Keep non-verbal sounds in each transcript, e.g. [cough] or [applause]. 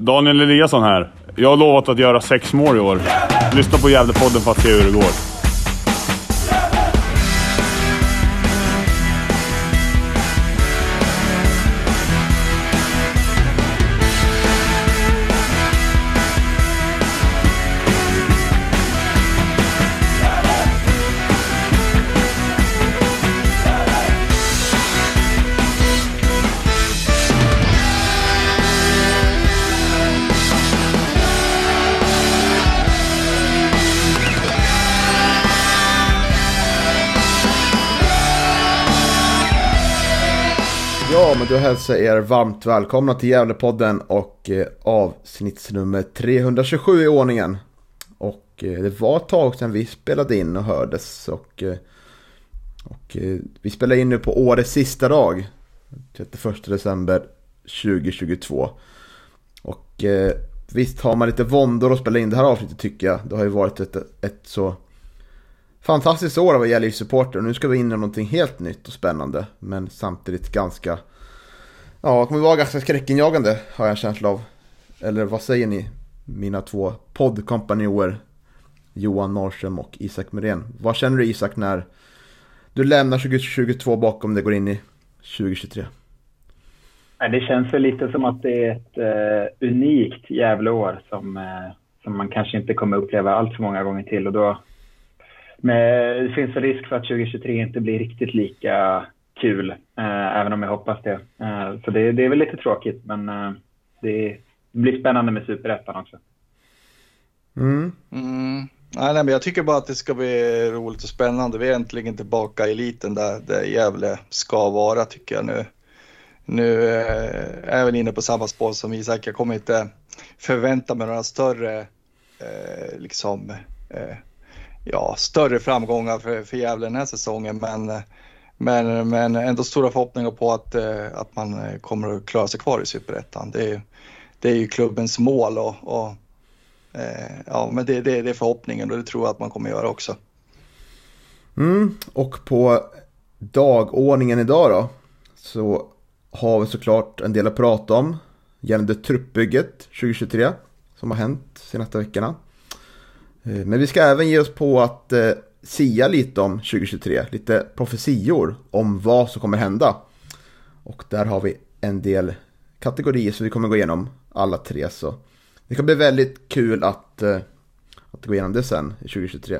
Daniel Eliasson här. Jag har lovat att göra sex mål i år. Lyssna på Gävlepodden för att se hur det går. Ja, då hälsar jag er varmt välkomna till Gävlepodden och eh, avsnittsnummer 327 i ordningen. Och eh, det var ett tag sedan vi spelade in och hördes och, eh, och vi spelar in nu på årets sista dag, 31 december 2022. Och visst har man lite våndor att spela in det här avsnittet tycker jag. Det har ju varit ett, ett så fantastiskt år vad gäller supporter och nu ska vi in i någonting helt nytt och spännande. Men samtidigt ganska, ja, det kommer vara ganska skräckinjagande har jag en känsla av. Eller vad säger ni, mina två poddkompanjoner Johan Norrström och Isak Muren. Vad känner du Isak när du lämnar 2022 bakom dig och går in i 2023? Det känns väl lite som att det är ett eh, unikt Gävleår som, eh, som man kanske inte kommer uppleva allt för många gånger till. Och då, med, det finns en risk för att 2023 inte blir riktigt lika kul, eh, även om jag hoppas det. Eh, så det, det är väl lite tråkigt, men eh, det blir spännande med Superettan också. Mm. Mm. Nej, nej, men jag tycker bara att det ska bli roligt och spännande. Vi är äntligen tillbaka i eliten där, där Gävle ska vara tycker jag nu. Nu eh, är jag väl inne på samma spår som Isak. Jag kommer inte förvänta mig några större, eh, liksom, eh, ja, större framgångar för, för Gävle den här säsongen. Men, eh, men, men ändå stora förhoppningar på att, eh, att man eh, kommer att klara sig kvar i Superettan. Det är, det är ju klubbens mål och, och eh, ja, men det, det, det är förhoppningen och det tror jag att man kommer att göra också. Mm. Och på dagordningen idag då så har vi såklart en del att prata om gällande truppbygget 2023 som har hänt senaste veckorna. Men vi ska även ge oss på att sia lite om 2023, lite profetior om vad som kommer hända. Och där har vi en del kategorier som vi kommer gå igenom alla tre. Så det kan bli väldigt kul att, eh, att gå igenom det sen i 2023.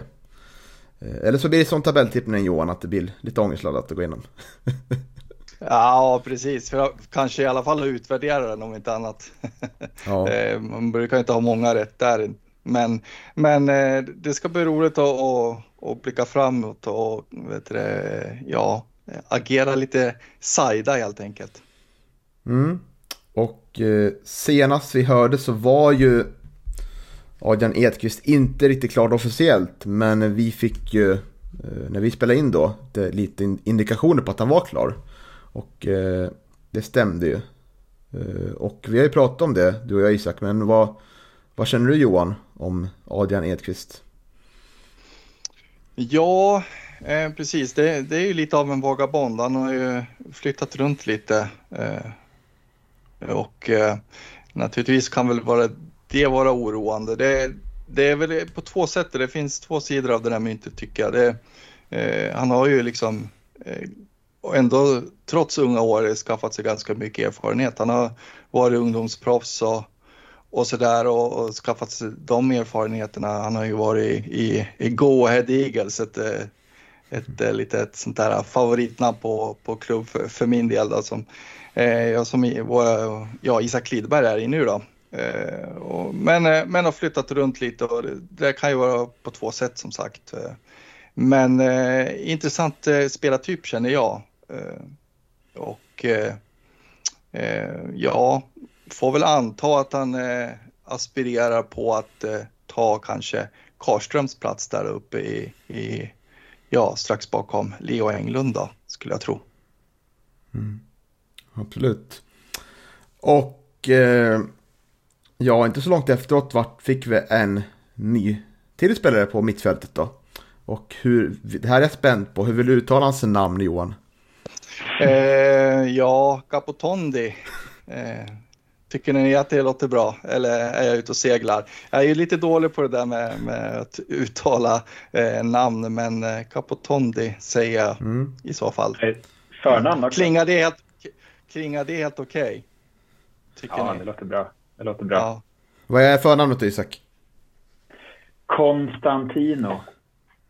Eh, Eller så blir det som tabelltippningen Johan, att det blir lite ångestladdat att gå igenom. [laughs] Ja, precis. För kanske i alla fall utvärdera den om inte annat. [laughs] Ja. Eh, Man brukar inte ha många rätt där. Men, men det ska bli roligt att, att, och blicka framåt och vet du, ja, agera lite sajda helt enkelt. Mm. Och eh, senast vi hörde så var ju Adrian Edqvist inte riktigt klar officiellt. Men vi fick ju, eh, när vi spelade in då, det, lite indikationer på att han var klar. Och eh, det stämde ju. Eh, och vi har ju pratat om det, du och jag Isak. Men vad, vad känner du Johan om Adrian Edqvist? Ja, eh, precis. Det, det är ju lite av en vagabond. Han har ju flyttat runt lite. Eh, och eh, naturligtvis kan väl vara det vara oroande. Det, det är väl på två sätt. Det finns två sidor av det där myntet tycker jag. Det, eh, han har ju liksom eh, och ändå trots unga år skaffat sig ganska mycket erfarenhet. Han har varit ungdomsproffs och, och sådär och, och skaffat sig de erfarenheterna. Han har ju varit i, i, i Go Ahead Eagles, ett, ett, ett litet sånt där favoritnamn på, på klubb för, för min del. Då, som, eh, jag som ja, Isak Lidberg är i nu då. Eh, och, men, eh, men har flyttat runt lite och det, det kan ju vara på två sätt som sagt. Eh, men eh, intressant eh, spelartyp känner jag. Eh, och eh, eh, ja, får väl anta att han eh, aspirerar på att eh, ta kanske Karströms plats där uppe i, i ja, strax bakom Leo Englund då, skulle jag tro. Absolut. Och eh, ja, inte så långt efteråt vart fick vi en ny till spelare på mittfältet då. Och hur, det här är jag spänd på. Hur vill du uttala hans namn Johan? Eh, ja, Capotondi. Eh, Tycker ni att det låter bra eller är jag ute och seglar? Jag är ju lite dålig på det där med, med att uttala eh, namn men eh, Capotondi säger jag mm. i så fall. Förnamn också. Klingar det helt, klingar det helt okej? Okay? Ja, ni? det låter bra. Det låter bra. Ja. Vad är förnamnet Isak? Konstantino.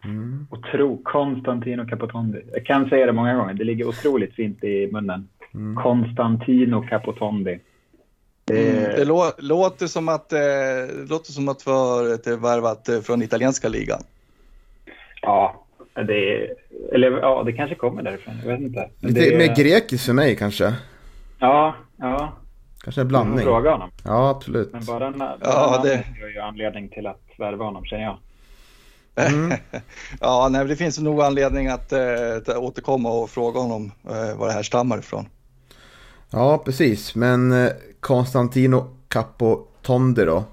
Mm. Otro, Konstantino Capotondi. Jag kan säga det många gånger. Det ligger otroligt fint i munnen. Mm. Konstantino Capotondi. Mm, det lå låter som att eh, låter som att vara värvat eh, från italienska ligan. Ja, det, eller, ja, det kanske kommer därifrån. Jag vet inte. Lite det, mer grekiskt för mig kanske. Ja, ja. Kanske en blandning. Fråga honom. Ja, absolut. Men bara, bara ja, det är ju anledning till att värva honom, känner jag. Mm. [laughs] ja, nej, det finns nog anledning att äh, återkomma och fråga honom äh, var det här stammar ifrån. Ja, precis. Men äh, Konstantino Capotonde då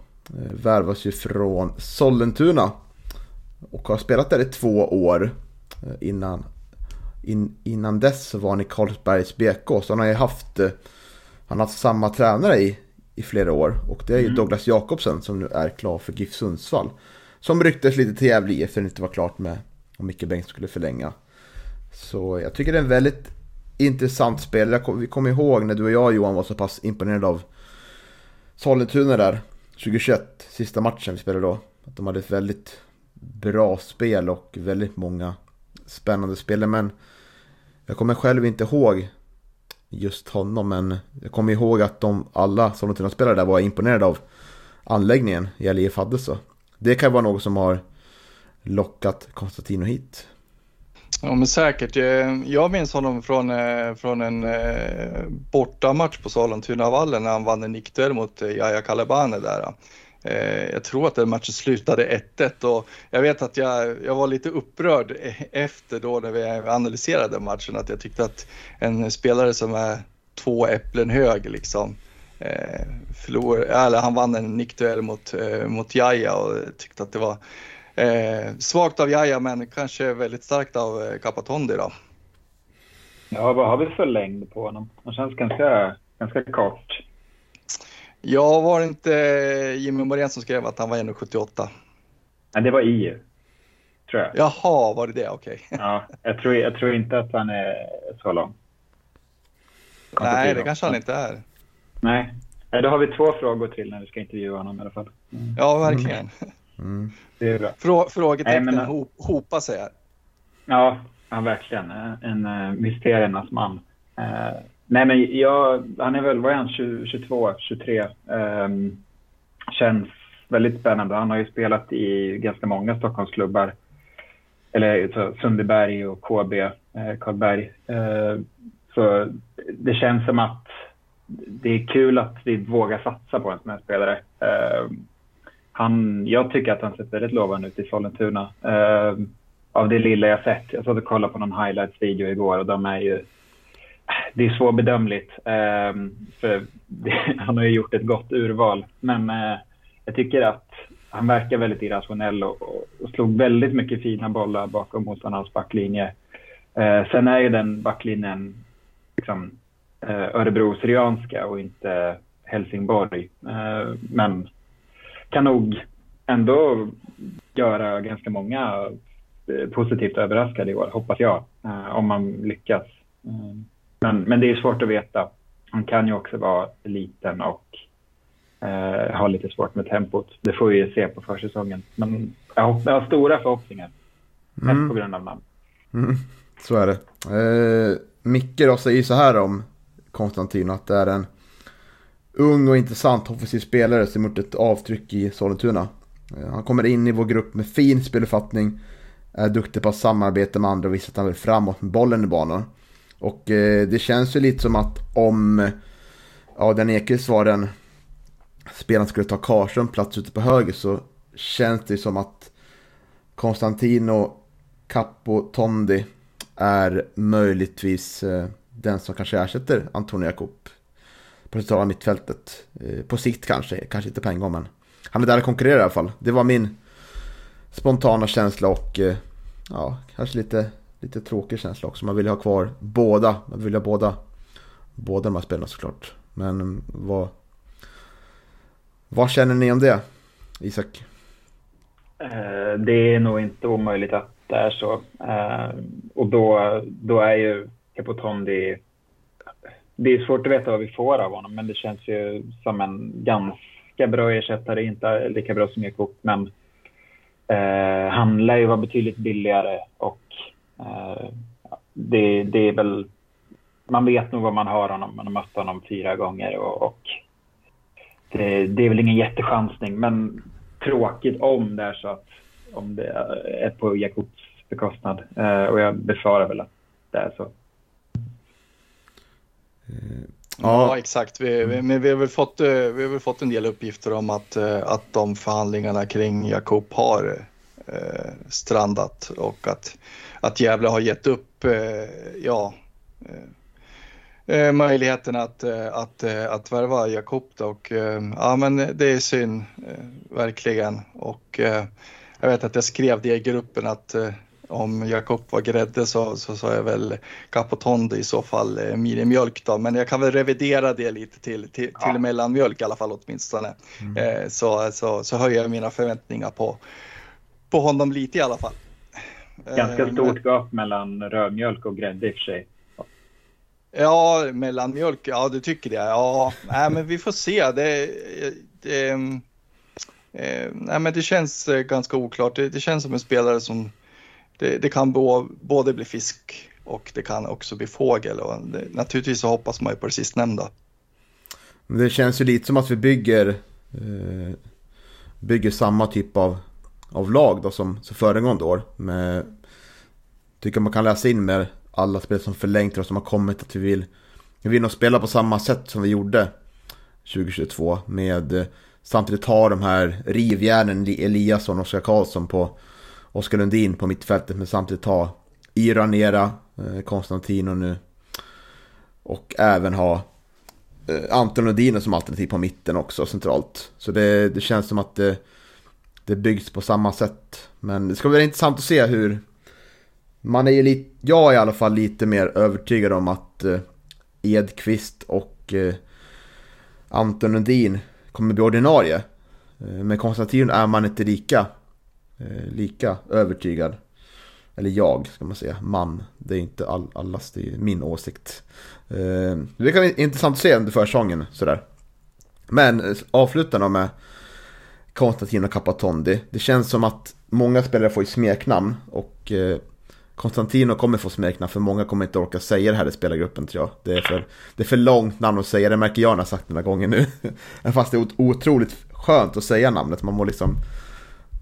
värvas ju från Sollentuna. Och har spelat där i två år. Innan, in, innan dess var han i Karlsbergs BK. Så han har ju haft, han har haft samma tränare i, i flera år. Och det är ju mm. Douglas Jakobsen som nu är klar för GIF Sundsvall. Som rycktes lite till Gävle efter att det inte var klart med om Micke Bengtsson skulle förlänga. Så jag tycker det är en väldigt intressant spel. Vi kommer ihåg när du och jag Johan var så pass imponerade av Sollentuna där 2021, sista matchen vi spelade då. Att de hade ett väldigt bra spel och väldigt många spännande spel. Men jag kommer själv inte ihåg just honom. Men jag kommer ihåg att de alla Sollentuna-spelare där var imponerade av anläggningen i Alie hade så. Det kan vara något som har lockat Konstantino hit. Ja men säkert. Eh, jag minns honom från, eh, från en eh, bortamatch på Sollentunavallen när han vann en nickduell mot Jaja Kalebane där. Jag tror att den matchen slutade 1-1 och jag vet att jag, jag var lite upprörd e-, efter då när vi analyserade matchen att jag tyckte att en spelare som är två äpplen hög liksom förlor, eller han vann en nickduell mot, mot Jaja och tyckte att det var eh, svagt av Jaja men kanske väldigt starkt av eh, Capatondi då. Ja, vad har vi för längd på honom? Han känns ganska, ganska kort. Ja, var det inte Jimmy Morén som skrev att han var 1,78? Nej, det var IU. Tror jag. Jaha, var det det? Okej. Okay. [laughs] ja, jag tror, jag tror inte att han är så lång. Nej, det kanske han inte är. Nej. Då har vi två frågor till när vi ska intervjua honom i alla fall. Mm. Ja, verkligen. Mm. Det är bra. Frå frågetecknen hop, hopar sig här. Ja, ja verkligen. En uh, mysteriernas man. Uh, nej, men jag, han är väl, vad är han, 20, 22, 23. Um, känns väldigt spännande. Han har ju spelat i ganska många Stockholmsklubbar. Eller så, Sundbyberg och KB, eh, Karlberg. Uh, så det känns som att det är kul att vi vågar satsa på en sån här spelare. Han, jag tycker att han ser väldigt lovande ut i Sollentuna. Eh, av det lilla jag sett. Jag satt och kollade på någon highlights-video igår och de är ju... Det är svårbedömligt. Eh, för det, [laughs] han har ju gjort ett gott urval. Men eh, jag tycker att han verkar väldigt irrationell och, och, och slog väldigt mycket fina bollar bakom motståndarnas backlinje. Eh, sen är ju den backlinjen liksom, eh, Örebro-Syrianska och inte Helsingborg. Eh, men kan nog ändå göra ganska många eh, positivt överraskade i år, hoppas jag, eh, om man lyckas. Eh, men, men det är svårt att veta. Han kan ju också vara liten och eh, ha lite svårt med tempot. Det får vi ju se på försäsongen. Men jag, jag har stora förhoppningar. Mm. Mest på grund av namn. Mm. Så är det. Eh, Micke då säger så här om Konstantin att det är en ung och intressant offensiv spelare som gjort ett avtryck i Sollentuna. Eh, han kommer in i vår grupp med fin speluppfattning, är duktig på att samarbeta med andra och visar att han vill framåt med bollen i banan. Och eh, det känns ju lite som att om eh, ja, den Ekis var den spelaren skulle ta Karlström plats ute på höger så känns det som att Konstantino Capo Tondi är möjligtvis den som kanske ersätter Antonio Jakob på centrala mittfältet. Eh, på sikt kanske, kanske inte på en gång men han är där och konkurrerar i alla fall. Det var min spontana känsla och eh, ja, kanske lite, lite tråkig känsla också. Man vill ha kvar båda, man vill ha båda, båda de här spelarna såklart. Men mm, vad, Vad känner ni om det, Isak? Eh, det är nog inte omöjligt att det är så. Och då, då är ju Capotondi... Det är svårt att veta vad vi får av honom, men det känns ju som en ganska bra ersättare. Inte lika bra som Jakob, men eh, han lär ju vara betydligt billigare och eh, det, det är väl... Man vet nog vad man har honom. Man har mött honom fyra gånger och, och det, det, är väl ingen jättechansning, men tråkigt om det är så att om det är på Jakobs bekostnad. Eh, och jag befarar väl att det är så. Ja, ja exakt. Vi, vi, men vi har, väl fått, eh, vi har väl fått en del uppgifter om att, eh, att de förhandlingarna kring Jakob har eh, strandat och att, att Gävle har gett upp eh, ja, eh, möjligheten att, att, att värva Jakob. Och, ja, men det är synd, verkligen. Och, jag vet att jag skrev det i gruppen att om Jakob var grädde så, så sa jag väl Capotonde i så fall eh, minimjölk då. Men jag kan väl revidera det lite till, till, ja. till mellanmjölk i alla fall åtminstone. Mm. Eh, så, så, så höjer jag mina förväntningar på, på honom lite i alla fall. Ganska eh, stort gap mellan rödmjölk och grädde i och för sig. Ja, mellanmjölk, ja du tycker det. Ja, nej, men vi får se. Det, det, eh, nej, men det känns eh, ganska oklart. Det, det känns som en spelare som det, det kan både bli fisk och det kan också bli fågel. Och det, naturligtvis så hoppas man ju på det sistnämnda. Det känns ju lite som att vi bygger, eh, bygger samma typ av, av lag då som, som föregående år. Med, tycker man kan läsa in med alla spel som förlängt och som har kommit att vi vill, vi vill nog spela på samma sätt som vi gjorde 2022. Med eh, samtidigt ta de här rivjärnen Eliasson och Oskar Karlsson på Oskar Lundin på mittfältet men samtidigt ha Iranera, eh, Konstantino nu. Och även ha eh, Anton Lundin som alternativ på mitten också centralt. Så det, det känns som att det, det byggs på samma sätt. Men det ska bli intressant att se hur... Man är ju lite, jag är i alla fall lite mer övertygad om att eh, Edqvist och eh, Anton Lundin kommer bli ordinarie. Eh, med Konstantin är man inte lika Eh, lika övertygad. Eller jag, ska man säga. Man. Det är inte all, allas, det är min åsikt. Eh, det kan vara intressant att se under försäsongen. Sådär. Men eh, avslutarna då med Konstantino Capatondi. Det känns som att många spelare får ju smeknamn. Och eh, Konstantino kommer få smeknamn för många kommer inte orka säga det här i spelargruppen tror jag. Det är för, det är för långt namn att säga, det märker jag när jag har sagt det några gånger nu. [laughs] Fast det är otroligt skönt att säga namnet, man mår liksom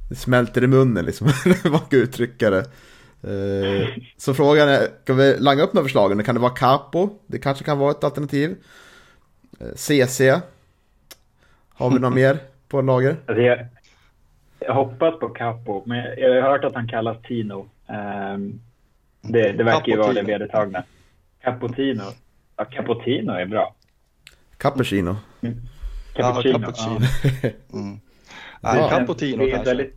det smälter i munnen liksom, [laughs] hur man kan uttrycka det. Eh, så frågan är, kan vi langa upp några förslag? Kan det vara Capo? Det kanske kan vara ett alternativ. CC? Eh, har vi något [laughs] mer på lager? Alltså jag, jag hoppas på Capo, men jag har hört att han kallas Tino. Um, det, det verkar ju vara det vedertagna. Cappuccino. Ja, Cappuccino är bra. Cappuccino. Mm. Cappuccino. Ja, cappuccino. Ja. mm. Nej, ja, Cappuccino det är kanske. Väldigt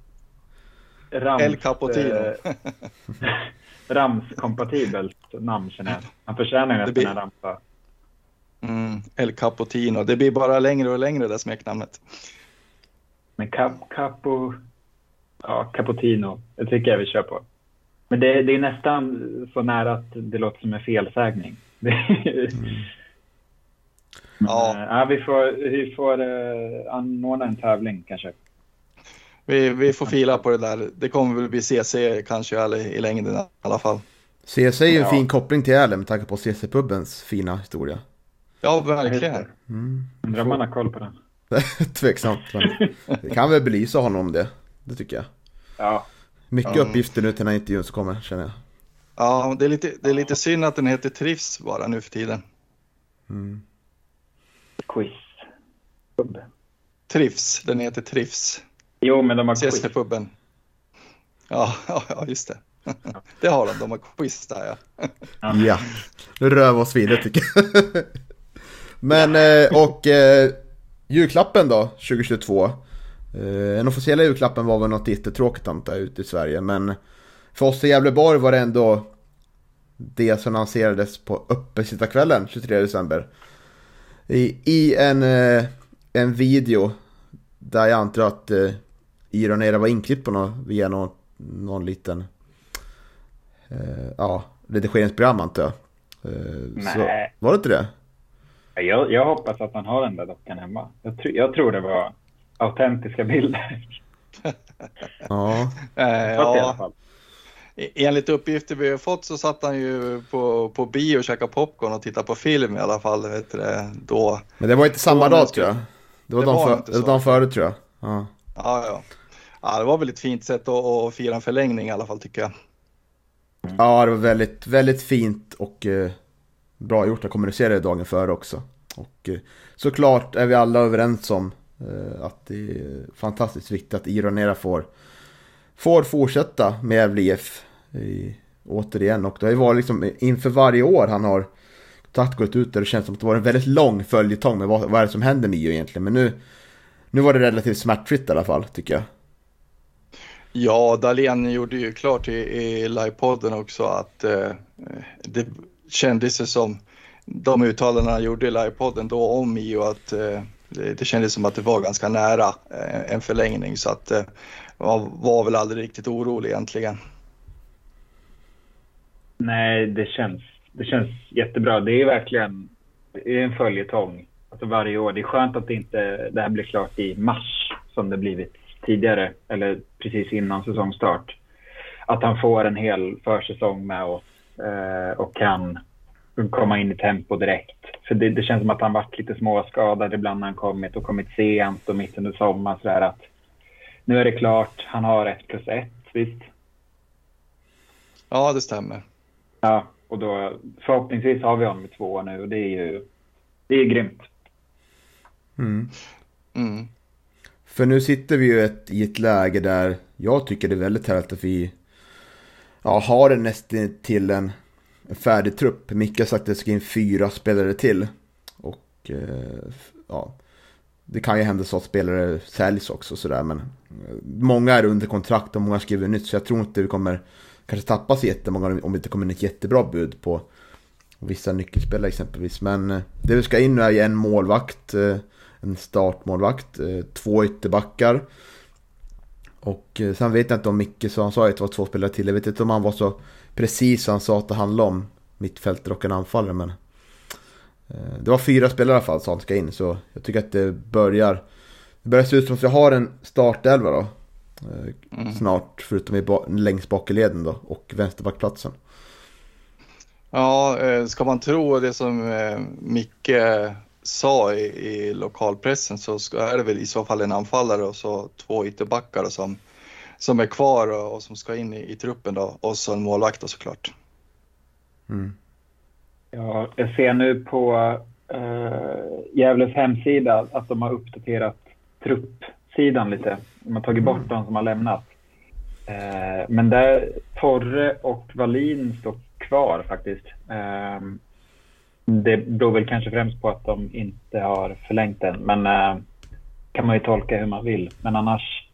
rams, El Cappuccino. Eh, [laughs] ramskompatibelt namn känner jag. Han förtjänar nästan blir... en ramsa. Mm, El Cappuccino. Det blir bara längre och längre det smeknamnet. Men cap, capo, ja, Cappuccino, det tycker jag vi kör på. Men det, det är nästan så nära att det låter som en felsägning. [laughs] mm. Ja. ja, vi får, vi får uh, anordna en tävling kanske. Vi, vi får fila på det där. Det kommer väl bli CC kanske i längden i alla fall. CC är ju en ja. fin koppling till Älen med tanke på CC-pubens fina historia. Ja, verkligen. Mm. Undrar om man har koll på den. [laughs] Tveksamt, men vi kan väl belysa honom om det. Det tycker jag. Ja. Mycket mm. uppgifter nu till den här intervjun som kommer, känner jag. Ja, det är lite, det är lite synd att den heter Trivs bara nu för tiden. Mm. Quiz. Trivs, den heter Trivs. Jo, men de har quiz. CSC-puben. [laughs] Ja, ja, just det. [laughs] Det har de, de har quiz där ja. [laughs] Ja, nu rör vi oss vidare tycker jag. Men, eh, och eh, julklappen då, 2022. Eh, den officiella julklappen var väl något jättetråkigt antar jag ute i Sverige. Men för oss i Gävleborg var det ändå det som lanserades på uppesittarkvällen 23 december. I, i en, en video där jag antar att eh, Ironera var inklippt på någon, via någon, någon liten eh, ja, redigeringsprogram antar jag. Eh, Nej. Så, var det inte det? Jag, jag hoppas att han har den där dockan hemma. Jag, tr- jag tror det var autentiska bilder. [laughs] Ja, Eh, ja, fall. e- enligt uppgifter vi har fått så satt han ju på, på bio och käkade popcorn och tittade på film i alla fall. Vet du, det, då. men det var inte samma dag tror jag. Det var Det dagen var för, det var dagen före tror jag. Ja. Ja, ja ja, det var väl ett fint sätt att, att fira en förlängning i alla fall tycker jag. Ja, det var väldigt, väldigt fint och eh, bra gjort att kommunicera det dagen före också. Och eh, såklart är vi alla överens om eh, att det är fantastiskt viktigt att Ironera får, får fortsätta med Gävle IF i, återigen. Och det har ju varit liksom inför varje år han har tagit gått ut där det känns som att det var en väldigt lång följetong med vad, vad är det som händer med IO egentligen. Men nu, nu var det relativt smärtfritt i alla fall tycker jag. Ja, Dahlén gjorde ju klart i, i livepodden också att eh, det kändes ju som de uttalanden han gjorde i livepodden då om IO... att eh, det, det kändes som att det var ganska nära eh, en förlängning så att eh, man var väl aldrig riktigt orolig egentligen. Nej, det känns, det känns jättebra. Det är verkligen det är en följetong alltså varje år. Det är skönt att det inte det här blir klart i mars som det blivit tidigare eller precis innan säsongstart. Att han får en hel försäsong med oss eh, och kan komma in i tempo direkt. För det, det känns som att han varit lite småskadad ibland när han kommit och kommit sent och mitt under sommaren. Så där att nu är det klart, han har ett plus ett, visst? Ja, det stämmer. Ja, och då förhoppningsvis har vi honom i två nu och det är ju det är grymt. Mm. Mm. För nu sitter vi ju ett, i ett läge där jag tycker det är väldigt härligt att vi ja, har en nästan till en, en färdig trupp. Micke har sagt att det ska in fyra spelare till. Och eh, ja, det kan ju hända så att spelare säljs också sådär. Men eh, många är under kontrakt och många skriver nytt. Så jag tror inte vi kommer kanske tappa så jättemånga om det inte kommer in ett jättebra bud på vissa nyckelspelare exempelvis. Men eh, det vi ska in nu är ju en målvakt. Eh, en startmålvakt, eh, två ytterbackar. Och eh, sen vet jag inte om Micke sa, han sa att det var två spelare till. Jag vet inte om han var så precis han sa att det handlade om mittfältare och en anfallare. Men eh, det var fyra spelare i alla fall som ska in. Så jag tycker att det börjar, det börjar se ut som att vi har en startelva då. Mm. Snart, förutom i ba- längst bak i leden då. Och vänsterbackplatsen. Ja, ska man tro det som Micke sa i, i lokalpressen så ska, är det väl i så fall en anfallare och så två ytterbackar som, som är kvar och, och som ska in i, i truppen då och så en målvakt då såklart. Mm. Ja, jag ser nu på uh, Gävles hemsida att de har uppdaterat truppsidan lite. De har tagit bort de som har lämnat. Eh, men där Torre och Wallin står kvar faktiskt. Eh, det beror väl kanske främst på att de inte har förlängt den. Men eh, kan man ju tolka hur man vill. Men annars,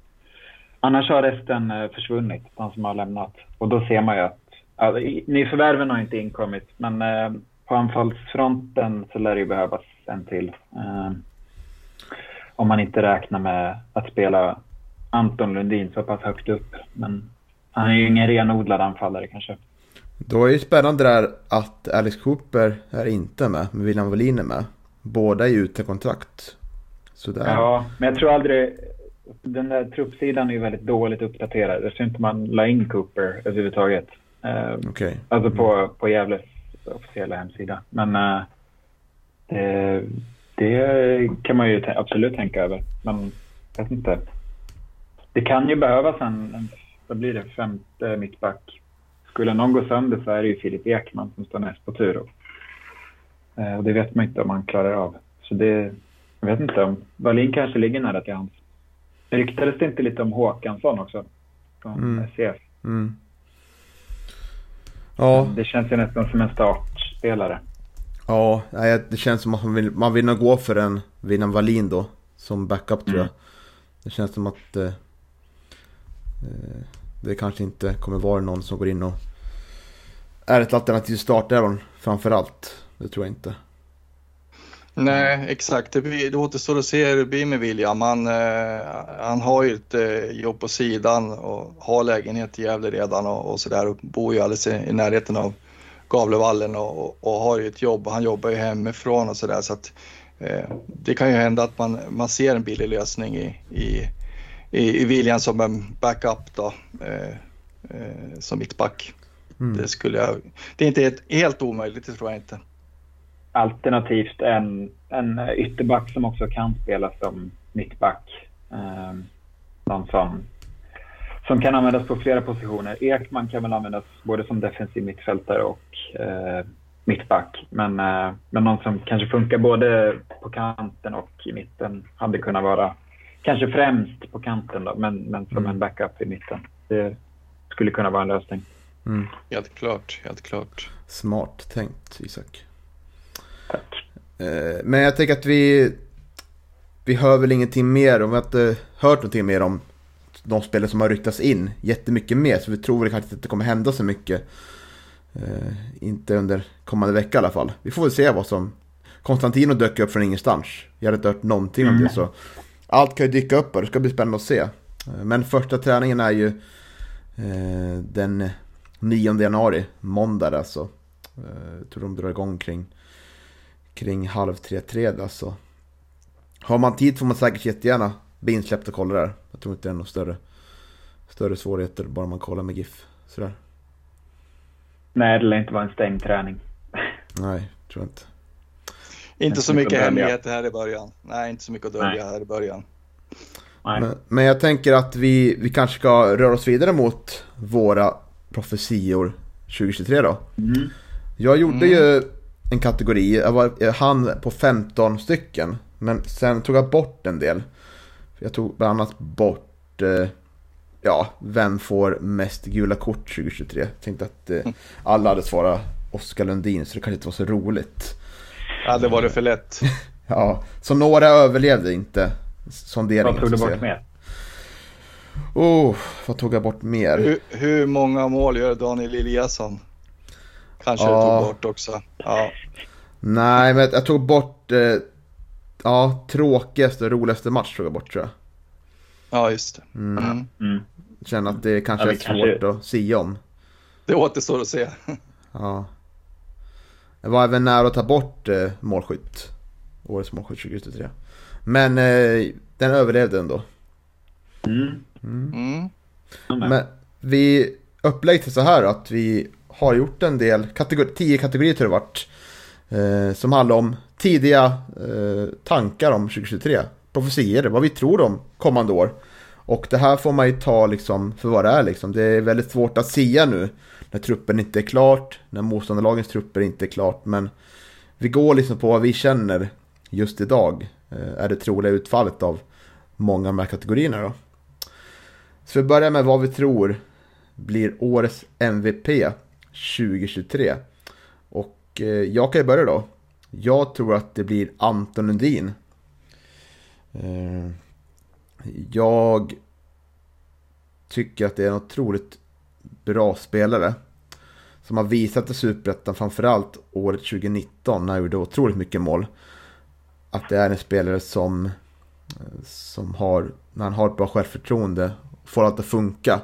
annars har resten eh, försvunnit, de som har lämnat. Och då ser man ju att alltså, nyförvärven har inte inkommit. Men eh, på anfallsfronten så lär det ju behövas en till. Eh, om man inte räknar med att spela Anton Lundin så pass högt upp. Men han är ju ingen renodlad anfallare kanske. Då är det spännande där att Alex Cooper är inte med, men William Wallin är med. Båda är ju ute kontrakt. Så där. Ja, men jag tror aldrig... Den där truppsidan är ju väldigt dåligt uppdaterad. Jag tror inte man la in Cooper överhuvudtaget. Eh, Okej. Alltså på, på Gävles officiella hemsida. Men eh, det, det kan man ju absolut tänka över. Men jag vet inte. Det kan ju behövas en, en vad blir det, femte mittback. Skulle någon gå sönder så är det ju Filip Ekman som står näst på tur. Eh, och det vet man inte om man klarar av. Så det, jag vet inte om Wallin kanske ligger nära till hans. Ryktades det inte lite om Håkansson också? Från Mm. SCF. Mm. Ja, Det känns ju nästan som en startspelare. ja det känns som att man vill, man vill nog gå för en William Wallin då. Som backup tror jag. Mm. Det känns som att eh, eh, det kanske inte kommer vara någon som går in och är ett alternativ startelvan framför allt. Det tror jag inte. Nej, exakt. Det, blir, det återstår att se hur det blir med William. Han, eh, han har ju ett eh, jobb på sidan och har lägenhet i Gävle redan och, och sådär och bor ju alldeles i, i närheten av Gavlevallen och, och, har ju ett jobb. Han jobbar ju hemifrån och sådär så att eh, det kan ju hända att man, man ser en billig lösning i, i, i, i William som en backup då, eh, eh, som mittback. Mm. Det, skulle jag, det är inte helt, helt omöjligt, det tror jag inte. Alternativt en, en ytterback som också kan spela som mittback. Eh, någon som, som kan användas på flera positioner. Ekman kan väl användas både som defensiv mittfältare och eh, mittback. Men, eh, men någon som kanske funkar både på kanten och i mitten hade kunnat vara kanske främst på kanten då, men, men som mm. en backup i mitten. Det skulle kunna vara en lösning. Mm. Helt klart, helt klart. Smart tänkt Isak. Tack. Eh, men jag tänker att vi, vi hör väl ingenting mer om, vi har inte hört någonting mer om de spelare som har ryktats in jättemycket mer. Så vi tror väl kanske att det kommer hända så mycket. Eh, inte under kommande vecka i alla fall. Vi får väl se vad som... Konstantino dök upp från ingenstans. Jag hade inte hört någonting mm. om det så. Allt kan ju dyka upp och det ska bli spännande att se. Men första träningen är ju eh, den 9 januari, måndag alltså. Eh, jag tror de drar igång kring, kring halv tre, tre alltså. Har man tid får man säkert jättegärna bli insläppt och kolla där. Jag tror inte det är några större, större svårigheter bara man kollar med GIF. Sådär. Nej, det lär inte vara en stängd träning. Nej, tror jag inte. Inte så mycket hemligheter här i början. Nej, inte så mycket att dölja här i början. Men, men, jag tänker att vi, vi kanske ska röra oss vidare mot våra profetior 2023 då. Mm. Jag gjorde mm. ju en kategori, jag, var, jag hann på 15 stycken. Men sen tog jag bort en del. Jag tog bland annat bort, eh, ja, vem får mest gula kort 2023? Jag tänkte att eh, alla hade svarat Oskar Lundin så det kanske inte var så roligt. Ja, det var det för lätt. [laughs] ja, så några överlevde inte sonderingen. Vad tog du bort mer? Oh, vad tog jag bort mer? Hur, hur många mål gör Daniel Eliasson? Kanske ja. du tog bort också. Ja. Nej, men jag tog bort... Eh, ja, tråkigaste och roligaste match tog jag bort tror jag. Ja, just det. Mm. Mm. Mm. Känner att det kanske ja, är svårt kanske... att sia om. Det återstår att se. ja. Jag var även nära att ta bort eh, målskytt. Årets målskytt 2023. Men eh, den överlevde ändå. Mm. Mm. Men vi upplägget så här att vi har gjort en del, kategori, tio kategorier tror jag det varit. Eh, som handlar om tidiga eh, tankar om 2023. Profetier, vad vi tror om kommande år. Och det här får man ju ta liksom för vad det är liksom. Det är väldigt svårt att säga nu när truppen inte är klart, när motståndarlagens trupper inte är klart. Men vi går liksom på vad vi känner just idag. Eh, är det troliga utfallet av många av de här kategorierna då. Så vi börjar med vad vi tror blir årets MVP 2023. Och eh, jag kan ju börja då. Jag tror att det blir Anton Lundin. Eh, jag tycker att det är en otroligt bra spelare. Som har visat i Superettan framförallt året 2019 när han gjorde otroligt mycket mål. Att det är en spelare som, eh, som har, när han har ett bra självförtroende, får allt att funka.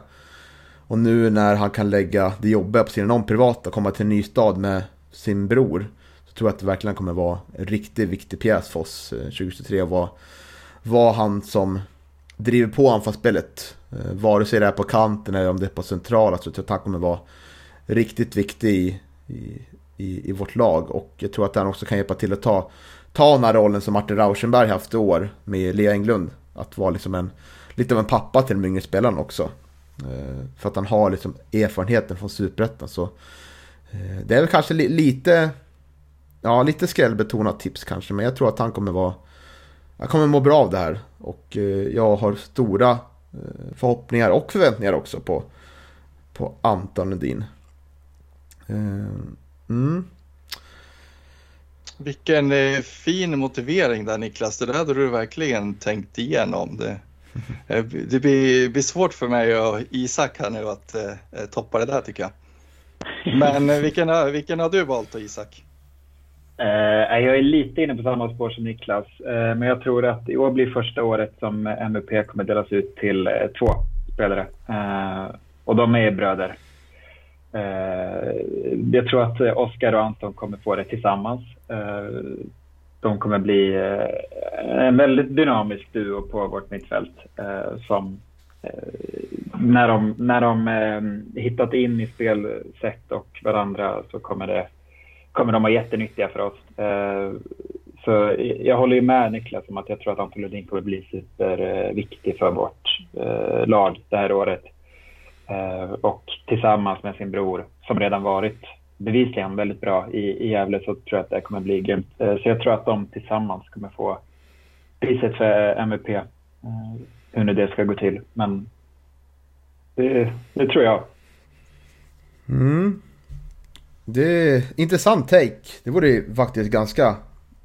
Och nu när han kan lägga det jobbiga på sidan om privat och komma till en ny stad med sin bror. Så tror jag att det verkligen kommer vara en riktigt viktig pjäs för oss eh, 2023. Och vara, vara han som driver på anfallsspelet. Eh, vare sig det är på kanten eller om det är på centrala så tror jag att han kommer vara riktigt viktig i, i, i, vårt lag. Och jag tror att han också kan hjälpa till att ta, ta den här rollen som Martin Rauschenberg haft i år med Lea Englund. Att vara liksom en, lite av en pappa till de yngre spelarna också. Eh, för att han har liksom erfarenheten från Superettan. Så eh, det är väl kanske li lite, ja lite skrällbetonat tips kanske. Men jag tror att han kommer vara, han kommer må bra av det här. Och eh, jag har stora förhoppningar och förväntningar också på, på Anton Lundin. Mm. Vilken fin motivering där Niklas. Det där hade du verkligen tänkt igenom. Det, [laughs] det blir, blir, svårt för mig och Isak här nu att eh, toppa det där tycker jag. Men vilken, vilken har du valt då Isak? Uh, jag är lite inne på samma spår som Niklas, uh, men jag tror att i år blir första året som MVP kommer delas ut till två spelare. och de är bröder. Eh, jag tror att eh, Oskar och Anton kommer få det tillsammans. Eh, de kommer bli en väldigt dynamisk duo på vårt mittfält som när de, när de hittat in i spelsätt och varandra så kommer det kommer de vara jättenyttiga för oss. Eh, så jag håller ju med Niklas om att jag tror att Anton Lundin kommer bli superviktig för vårt eh, lag det här året. Eh, och tillsammans med sin bror, som redan varit bevisligen väldigt bra i, i Gävle, så tror jag att det kommer bli grymt. Eh, så jag tror att de tillsammans kommer få priset för MVP. Eh, hur nu det ska gå till. Men det, det tror jag. Mm. Det är intressant take. Det vore ju faktiskt ganska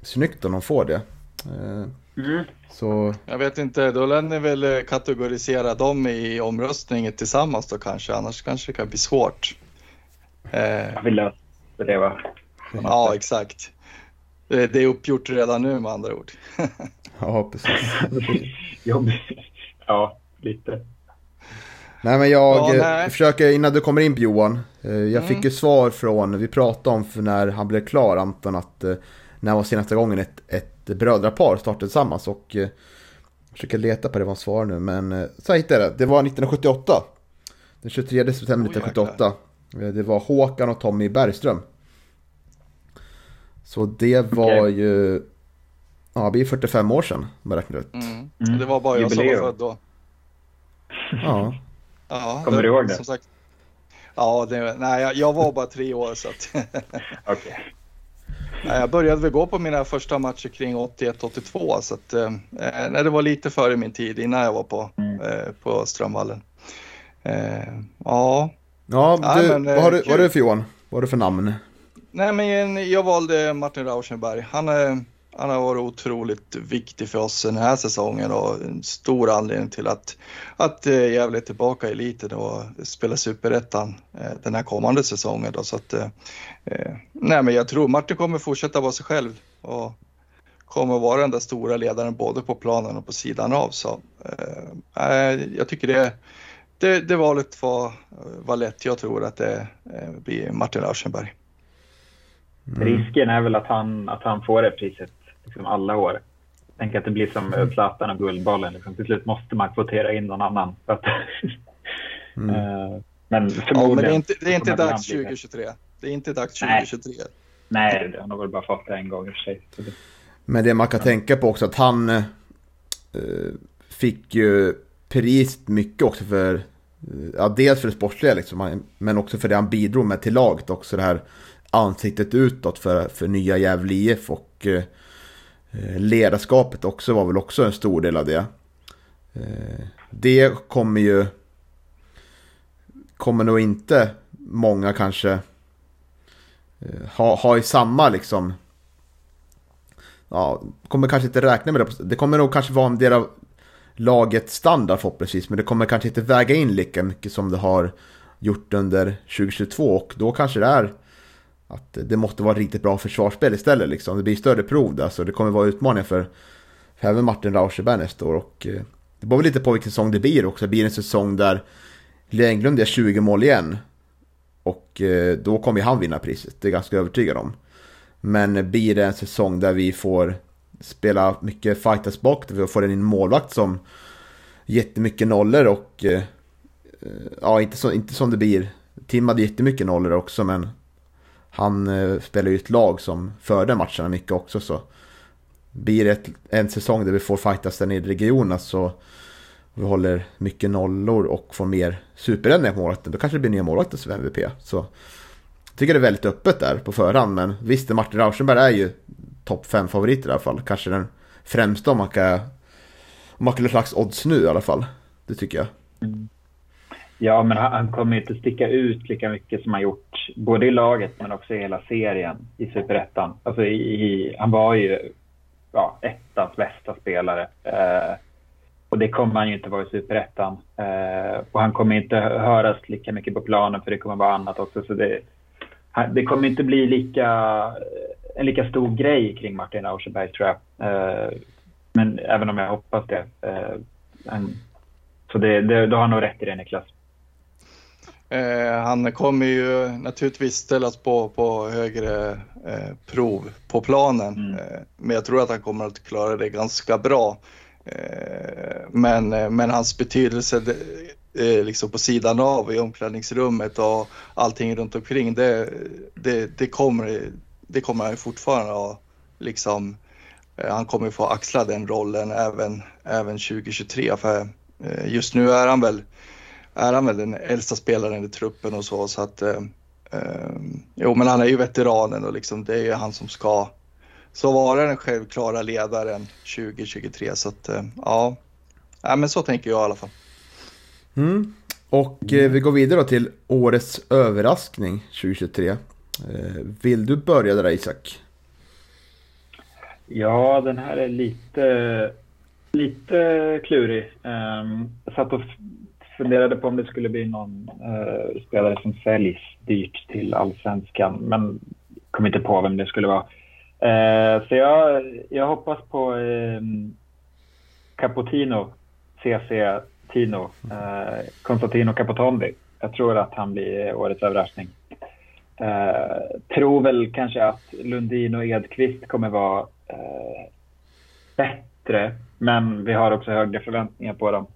snyggt om de får det. Eh, Eh, mm. Så... Jag vet inte, då lär ni väl kategorisera dem i omröstningen tillsammans då kanske, annars kanske det kan bli svårt. Eh... Jag vill lösa det va? Ja, exakt. Det är uppgjort redan nu med andra ord. [laughs] ja, precis. [laughs] ja, lite. Nej men jag ja, nej. försöker, innan du kommer in på Johan. Eh, jag mm. fick ju svar från, vi pratade om för när han blev klar Anton att eh, när var senaste gången ett, ett brödrapar startade tillsammans och jag försöker leta på det vad svar nu men så hittade jag det. Det var 1978. Den 23 september 1978. Det var Håkan och Tommy Bergström. Så det var okay. ju, ja det blir 45 år sedan om jag räknar ut. Mm. Mm. Det var bara jag som var född då. Ja. Ja, Kommer du ihåg det? Som sagt, ja, det, nej, jag, var bara tre år så att... [laughs] okay. Jag började väl gå på mina första matcher kring 81-82 så att eh, nej, det var lite före min tid innan jag var på, mm. eh, på Strömvallen. Eh, ja. Ja, du, men, vad har du, vad har du för Johan? Vad har du för namn? Nej men jag valde Martin Rauschenberg. Han är han har varit otroligt viktig för oss den här säsongen och en stor anledning till att, att eh, Gävle är tillbaka i eliten och spelar superettan eh, den här kommande säsongen. Då. Så att, eh, nej, men jag tror Martin kommer fortsätta vara sig själv och kommer vara den där stora ledaren både på planen och på sidan av. Så, jag tycker det, det, det valet var, var lätt. Jag tror att det blir Martin Rauschenberg. Mm. Risken är väl att han, att han får det priset liksom alla år. Tänk att det blir som mm. Zlatan och Guldbollen. Liksom. Till slut måste man kvotera in någon annan. Att, [laughs] mm. [laughs] Eh, men förmodligen... Ja, men det är inte, det är inte dags 2023. Det är inte dags 2023. Nej, Nej han har väl bara fått det en gång i och för sig. Men det man kan ja. tänka på också att han uh, fick ju pris mycket också för uh, Ja, dels för det sportsliga liksom, men också för det han bidrog med till laget också. Det här ansiktet utåt för, för nya Gävle IF och Eh, Eh, ledarskapet också var väl också en stor del av det. Eh, det kommer ju... Kommer nog inte många kanske eh, ha, ha i samma liksom... Ja, kommer kanske inte räkna med det. Det kommer nog kanske vara en del av lagets standard förhoppningsvis. Men det kommer kanske inte väga in lika mycket som det har gjort under 2022. Och då kanske det är att det måste vara riktigt bra försvarsspel istället. Liksom. Det blir större prov där så det kommer vara utmaningar för, för även Martin Rauschenberg nästa år. Och, eh, det beror lite på vilken säsong det blir också. Det blir en säsong där Lea Englund gör 20 mål igen. Och eh, då kommer han vinna priset, det är jag ganska övertygad om. Men blir det en säsong där vi får spela mycket fighters bak, där vi får en målvakt som jättemycket nollor och eh, eh, ja, inte, så, inte som det blir. Tim hade jättemycket nollor också, men han spelar ju ett lag som förde matcherna mycket också så blir det ett, en säsong där vi får fightas där nere i regionerna så vi håller mycket nollor och får mer superräddningar på målvakten, då kanske det blir nya målvakter som MVP. Så jag tycker det är väldigt öppet där på förhand, men visst, Martin Rauschenberg är ju topp 5 favorit i alla fall. Kanske den främsta om man kan, om man kan ha slags odds nu i alla fall. Det tycker jag. Mm. Ja, men han, han kommer inte sticka ut lika mycket som han gjort både i laget men också i hela serien i Superettan. Alltså han var ju ja, ettans bästa spelare. Eh, och det kommer han ju inte vara i Superettan. Eh, och han kommer inte höras lika mycket på planen för det kommer vara annat också. Så det, det kommer inte bli lika eh, en lika stor grej kring Martin Auserberg tror jag. Eh, men även om jag hoppas det. Eh, en, så det, det, då har nog rätt i det Niklas. Eh, han kommer ju naturligtvis ställas på, på högre eh, prov på planen. Mm. Eh, men jag tror att han kommer att klara det ganska bra. Eh, men, men hans betydelse liksom på sidan av i omklädningsrummet och allting runt omkring det, det, det kommer, det kommer han fortfarande ha. Liksom, han kommer få axla den rollen även, även 2023 för just nu är han väl är han väl den äldsta spelaren i truppen och så. så att, eh, eh, jo, men han är ju veteranen och liksom, det är ju han som ska så vara den självklara ledaren 2023. Så att, eh, ja. ja, men så tänker jag i alla fall. Mm. Och eh, vi går vidare till årets överraskning 2023. Eh, vill du börja där Isak? Ja, den här är lite, lite klurig. Um, jag satt och funderade på om det skulle bli någon eh, spelare som säljs dyrt till allsvenskan, men kom inte på vem det skulle vara. Eh, så jag, jag hoppas på eh, Capotino, CC Tino, eh, Constantino Capotondi. Jag tror att han blir årets överraskning. Eh, tror väl kanske att Lundin och Edqvist kommer vara eh, bättre, men vi har också högre förväntningar på dem.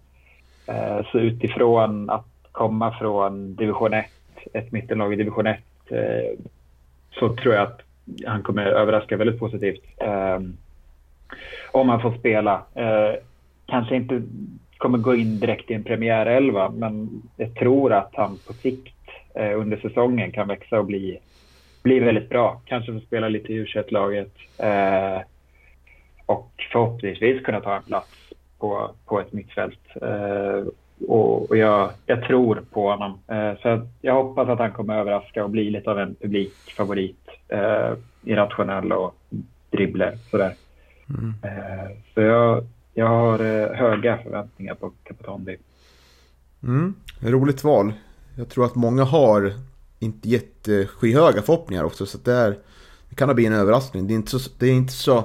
Eh, så utifrån att komma från division 1, ett mittenlag i division 1, eh, så tror jag att han kommer överraska väldigt positivt. Ehm, om han får spela. Eh, kanske inte kommer gå in direkt i en premiärelva, men jag tror att han på sikt under säsongen kan växa och bli, bli väldigt bra. Kanske få spela lite i u laget och förhoppningsvis kunna ta en plats på, på ett mittfält. Eh, och, och jag, jag, tror på honom. Eh, så jag hoppas att han kommer överraska och bli lite av en publikfavorit. Eh, irrationell och dribbler sådär. Mm. Eh, så jag, jag har eh, höga förväntningar på Capotondi. Mm. Roligt val. Jag tror att många har inte jätteskyhöga förhoppningar också. Så det, är, det kan bli en överraskning. Det är inte så, det är inte så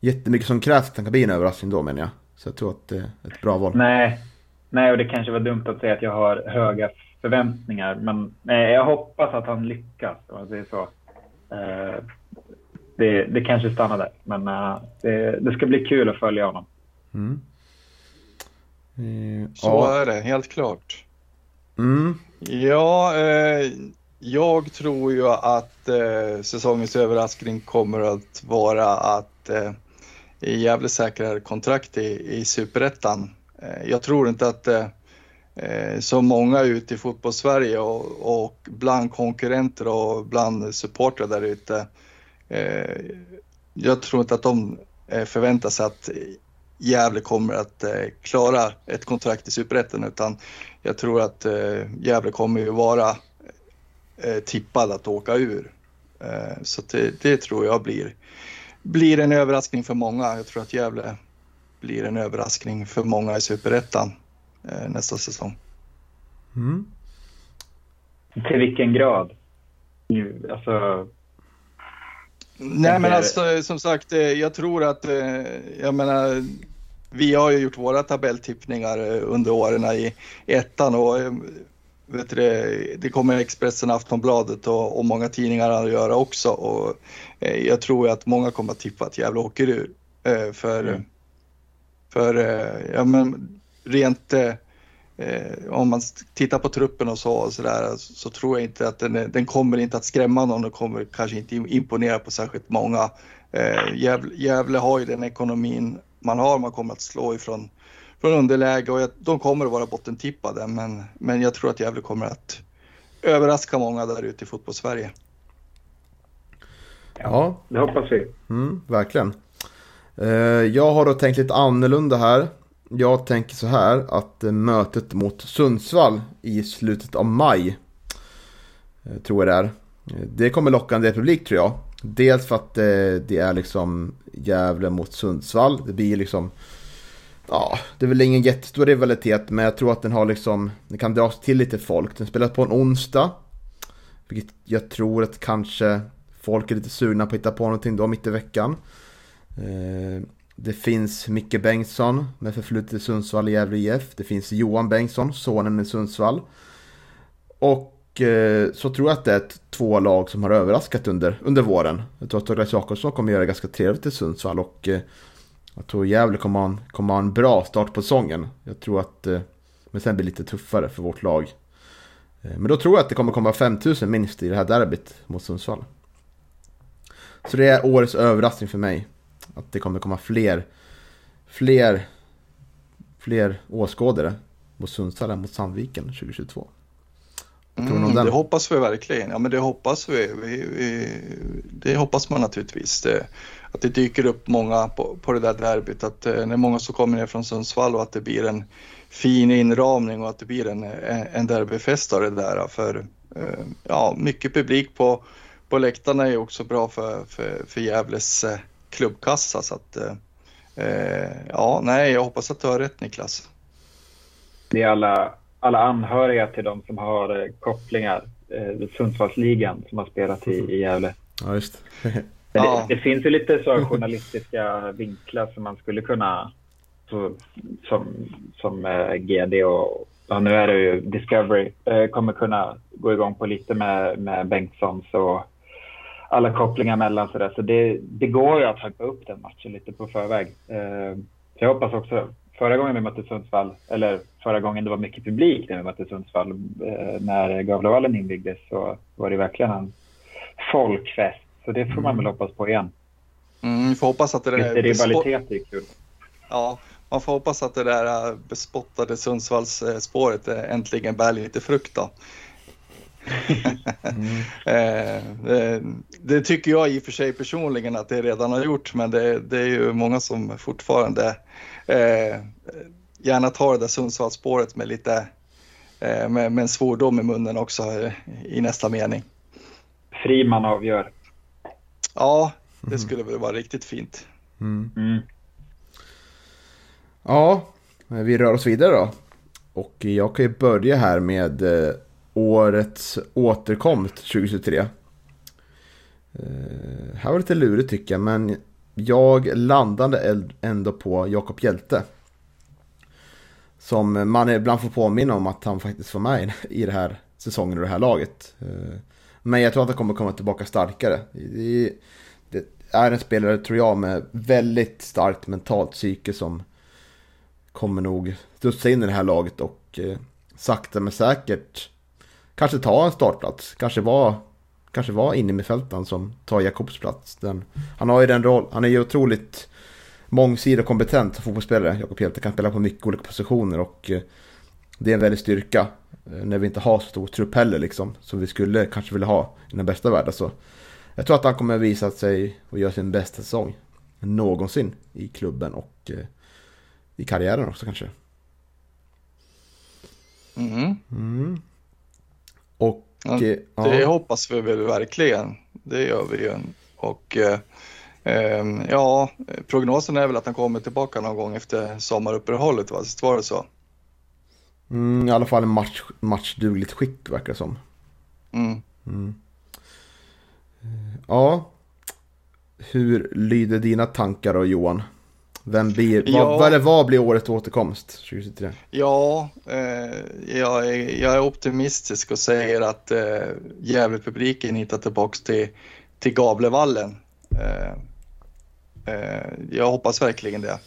jättemycket som krävs att han kan bli en överraskning då menar jag. Så jag tror att det är ett bra val. Nej, nej och det kanske var dumt att säga att jag har höga förväntningar. Men nej, jag hoppas att han lyckas om man säger så. Uh, det, det kanske stannar där. Men uh, det, det, ska bli kul att följa honom. Mm. Uh, så ja. är det, helt klart. Mm. Ja, eh, jag tror ju att eh, säsongens överraskning kommer att vara att i Gävle säkrar kontrakt i, i superettan. Eh, jag tror inte att eh, eh, så många ute i fotbollssverige och, och bland konkurrenter och bland supportrar där ute. Jag tror inte att de förväntar sig att Gävle kommer att klara ett kontrakt i superettan utan jag tror att Gävle kommer ju vara tippad att åka ur. Så det, det tror jag blir blir en överraskning för många. Jag tror att Gävle blir en överraskning för många i Superettan eh, nästa säsong. Mm. Till vilken grad? Alltså... Nej men alltså som sagt, eh, jag tror att, eh, jag menar, vi har ju gjort våra tabelltippningar eh, under åren i ettan och vet du, det kommer Expressen, Aftonbladet och, och många tidningar att göra också. Och, eh, jag tror att många kommer att tippa att Gävle åker ur. Eh, för mm. för eh, ja, men rent eh, om man tittar på truppen och så, och så, där, så tror jag inte att den, den kommer inte att skrämma någon och kommer kanske inte imponera på särskilt många. Eh, Gävle, Gävle har ju den ekonomin man har, man kommer att slå ifrån från underläge och de kommer att vara bottentippade men, men jag tror att Gävle kommer att överraska många där ute i fotbollssverige. Ja, det hoppas vi. Mm, verkligen. Eh, jag har då tänkt lite annorlunda här. Jag tänker så här att mötet mot Sundsvall i slutet av maj eh, tror jag det är. Eh, det kommer locka en del publik tror jag. Dels för att det är liksom Gävle mot Sundsvall. Det blir liksom Ja, det är väl ingen jättestor rivalitet, men jag tror att den har liksom, den kan dras till lite folk. Den spelas på en onsdag, vilket jag tror att kanske folk är lite sugna på att hitta på någonting då mitt i veckan. Eh, det finns Micke Bengtsson med förflutet i Sundsvall i Gävle IF. Det finns Johan Bengtsson, sonen i Sundsvall. Och eh, så tror jag att det är två lag som har överraskat under, under våren. Jag tror att Douglas Jakobsson kommer göra det ganska trevligt i Sundsvall och eh, jag tror Gävle kommer ha, en, kommer ha en bra start på säsongen. Jag tror att, men sen blir det lite tuffare för vårt lag. Men då tror jag att det kommer komma 5000 minst i det här derbyt mot Sundsvall. Så det är årets överraskning för mig. Att det kommer komma fler, fler, fler åskådare mot Sundsvall än mot Sandviken 2022. Mm, det hoppas vi verkligen. Ja, men det hoppas vi. vi, vi det hoppas man naturligtvis. Det, att det dyker upp många på, på det där derbyt. Att eh, det är många som kommer ner från Sundsvall och att det blir en fin inramning och att det blir en, en derbyfest av det där. För eh, ja, mycket publik på, på läktarna är också bra för, för, för Gävles eh, klubbkassa. Så att, eh, ja, nej, jag hoppas att du har rätt Niklas. Det är alla, alla anhöriga till de som har kopplingar. Eh, Sundsvallsligan som har spelat i, i Gävle. Ja, just [laughs] det. Ja. Det, finns ju lite så journalistiska vinklar som man skulle kunna så, som, som eh, GD och ja, nu är det ju Discovery eh, kommer kunna gå igång på lite med, med Bengtssons och alla kopplingar mellan sådär. Så det, det går ju att hypa upp den matchen lite på förväg. Eh, så jag hoppas också, förra gången vi mötte Sundsvall, eller förra gången det var mycket publik när vi mötte Sundsvall, eh, när Gavlevallen invigdes så var det verkligen en folkfest. Så det får man väl hoppas på igen. Mm, vi får hoppas att det där... Lite rivalitet är kul. Ja, man får hoppas att det där bespottade Sundsvallsspåret äntligen bär lite frukt då. Mm. det, [laughs] det, tycker jag i och för sig personligen att det redan har gjort, men det, det är ju många som fortfarande eh, gärna tar det där Sundsvallsspåret med lite eh, med, med en svordom i munnen också eh, i nästa mening. Friman avgör. Ja, det mm. skulle väl vara riktigt fint. Mm. Mm. Ja, vi rör oss vidare då. Och jag kan ju börja här med eh, årets återkomst 2023. Uh, här var det lite lurigt tycker jag, men jag landade ändå på Jakob Hjälte. Som man ibland får påminna om att han faktiskt var med i den här säsongen och det här laget. Uh, men jag tror att han kommer komma tillbaka starkare. Det, det är en spelare, tror jag, med väldigt starkt mentalt psyke som kommer nog studsa in i det här laget och eh, sakta men säkert kanske ta en startplats. Kanske vara kanske var inne med fältan som tar Jakobs plats. Den, han har ju den roll, han är ju otroligt mångsidig och kompetent som fotbollsspelare. Jakob Hjelte kan spela på mycket olika positioner och eh, det är en väldig styrka när vi inte har så stor trupp heller liksom. Som vi skulle kanske vilja ha i den bästa världen. Så jag tror att han kommer visa sig och göra sin bästa säsong någonsin i klubben och eh, i karriären också kanske. Mm. Mm. Och, ja, det ja. hoppas vi väl verkligen. Det gör vi ju. Och eh, ehm, ja, prognosen är väl att han kommer tillbaka någon gång efter sommaruppehållet, va? Visst var det så? Mm, I alla fall match, matchdugligt skick verkar det som. Mm. Mm. Ja, hur lyder dina tankar då Johan? Vem blir, ja. vad, vad, vad blir årets återkomst 2023? Ja, eh, jag, är, jag är optimistisk och säger att eh, Gävle-publiken hittar tillbaka till, till Gavlevallen. Eh, eh, jag hoppas verkligen det.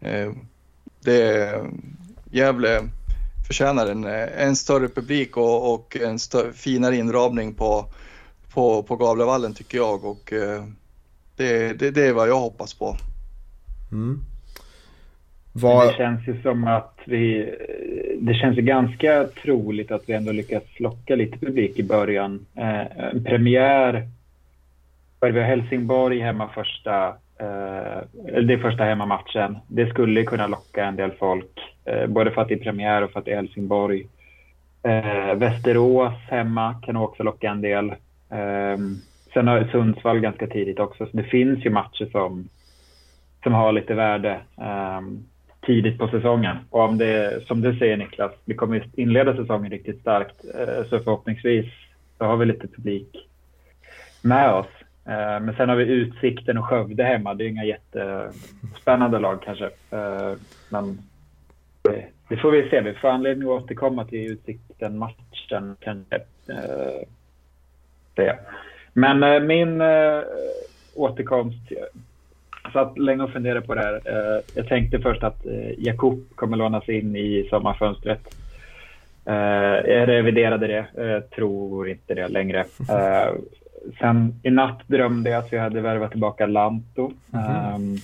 Eh, det Gävle förtjänar en, en större publik och, och en större, finare inramning på, på, på Gavlevallen tycker jag. Och, eh, det, det, det är vad jag hoppas på. Mm. Var... Det känns ju som att vi... Det känns ju ganska troligt att vi ändå lyckas locka lite publik i början. Eh, en premiär... Vi har Helsingborg hemma första... Eh, det är första hemmamatchen. Det skulle kunna locka en del folk. Eh, både för att det är premiär och för att det är Helsingborg. Eh, Västerås hemma kan också locka en del. Eh, sen har Sundsvall ganska tidigt också. Så det finns ju matcher som som har lite värde um, tidigt på säsongen. Och om det, som du säger Niklas, vi kommer inleda säsongen riktigt starkt. Uh, så förhoppningsvis så har vi lite publik med oss. Eh, men sen har vi Utsikten och Skövde hemma. Det är inga jättespännande lag kanske. Eh, men det, får vi se. Vi får anledning att återkomma till Utsikten-matchen kanske. Eh, det. Men min återkomst jag satt länge och funderade på det här. Jag tänkte först att Jakob kommer lånas in i sommarfönstret. Jag reviderade det, Jag tror inte det längre. Sen i natt drömde jag att vi hade värvat tillbaka Lanto. Mm.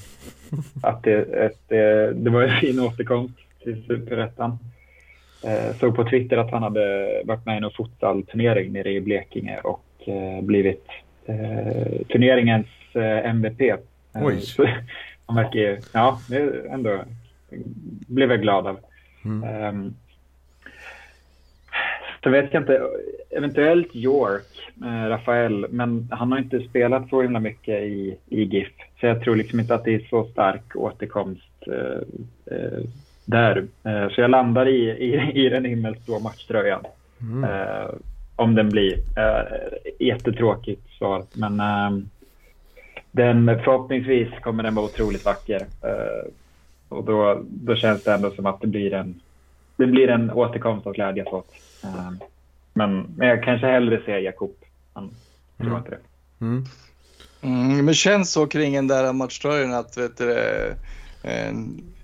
Att det, ett, det var en [laughs] fin återkomst till Superettan. Såg på Twitter att han hade varit med i en futsalturnering nere i Blekinge och blivit turneringens MVP Oj. Han verkar ju, ja, det ändå blev jag glad av. Mm. Um, så vet jag inte, eventuellt York, eh, Rafael, men han har inte spelat så himla mycket i, i GIF. Så jag tror liksom inte att det är så stark återkomst eh, eh, där. Eh, så jag landar i, i, i den himmelsblå matchtröjan. Mm. Om den blir. Jättetråkigt svar, men ehm, den, förhoppningsvis kommer den vara otroligt vacker. Och då, då känns det ändå som att det blir en, det blir en återkomst att glädjas åt. Uh, men, men jag kanske hellre ser Jakob. Han tror mm. inte det. Mm. Mm, men känns så kring den där matchtröjan att vet du, eh,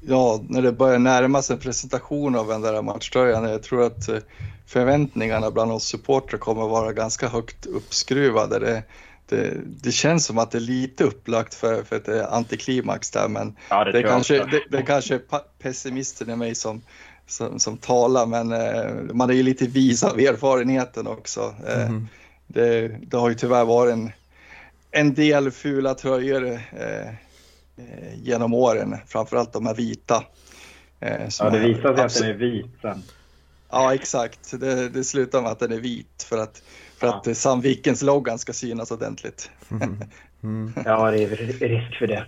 ja, när det börjar närma sig en presentation av den där matchtröjan. Jag tror att eh, förväntningarna bland oss supportrar kommer vara ganska högt uppskruvade. Det, det, det, känns som att det är lite upplagt för, för ett eh, antiklimax där, men ja, det, det, kanske, det, det kanske är pessimisten i mig som, som, som talar, men eh, man är ju lite vis av erfarenheten också. Eh, mm. det, det, har ju tyvärr varit en, en del fula tröjor eh, eh genom åren, framförallt de här vita. Eh, ja, det visar sig att den är vit sen. Ja, exakt. Det, det slutar med att den är vit för att för ja. att Sandvikens loggan ska synas ordentligt. Mm. [laughs] Mm. ja, det är risk för det.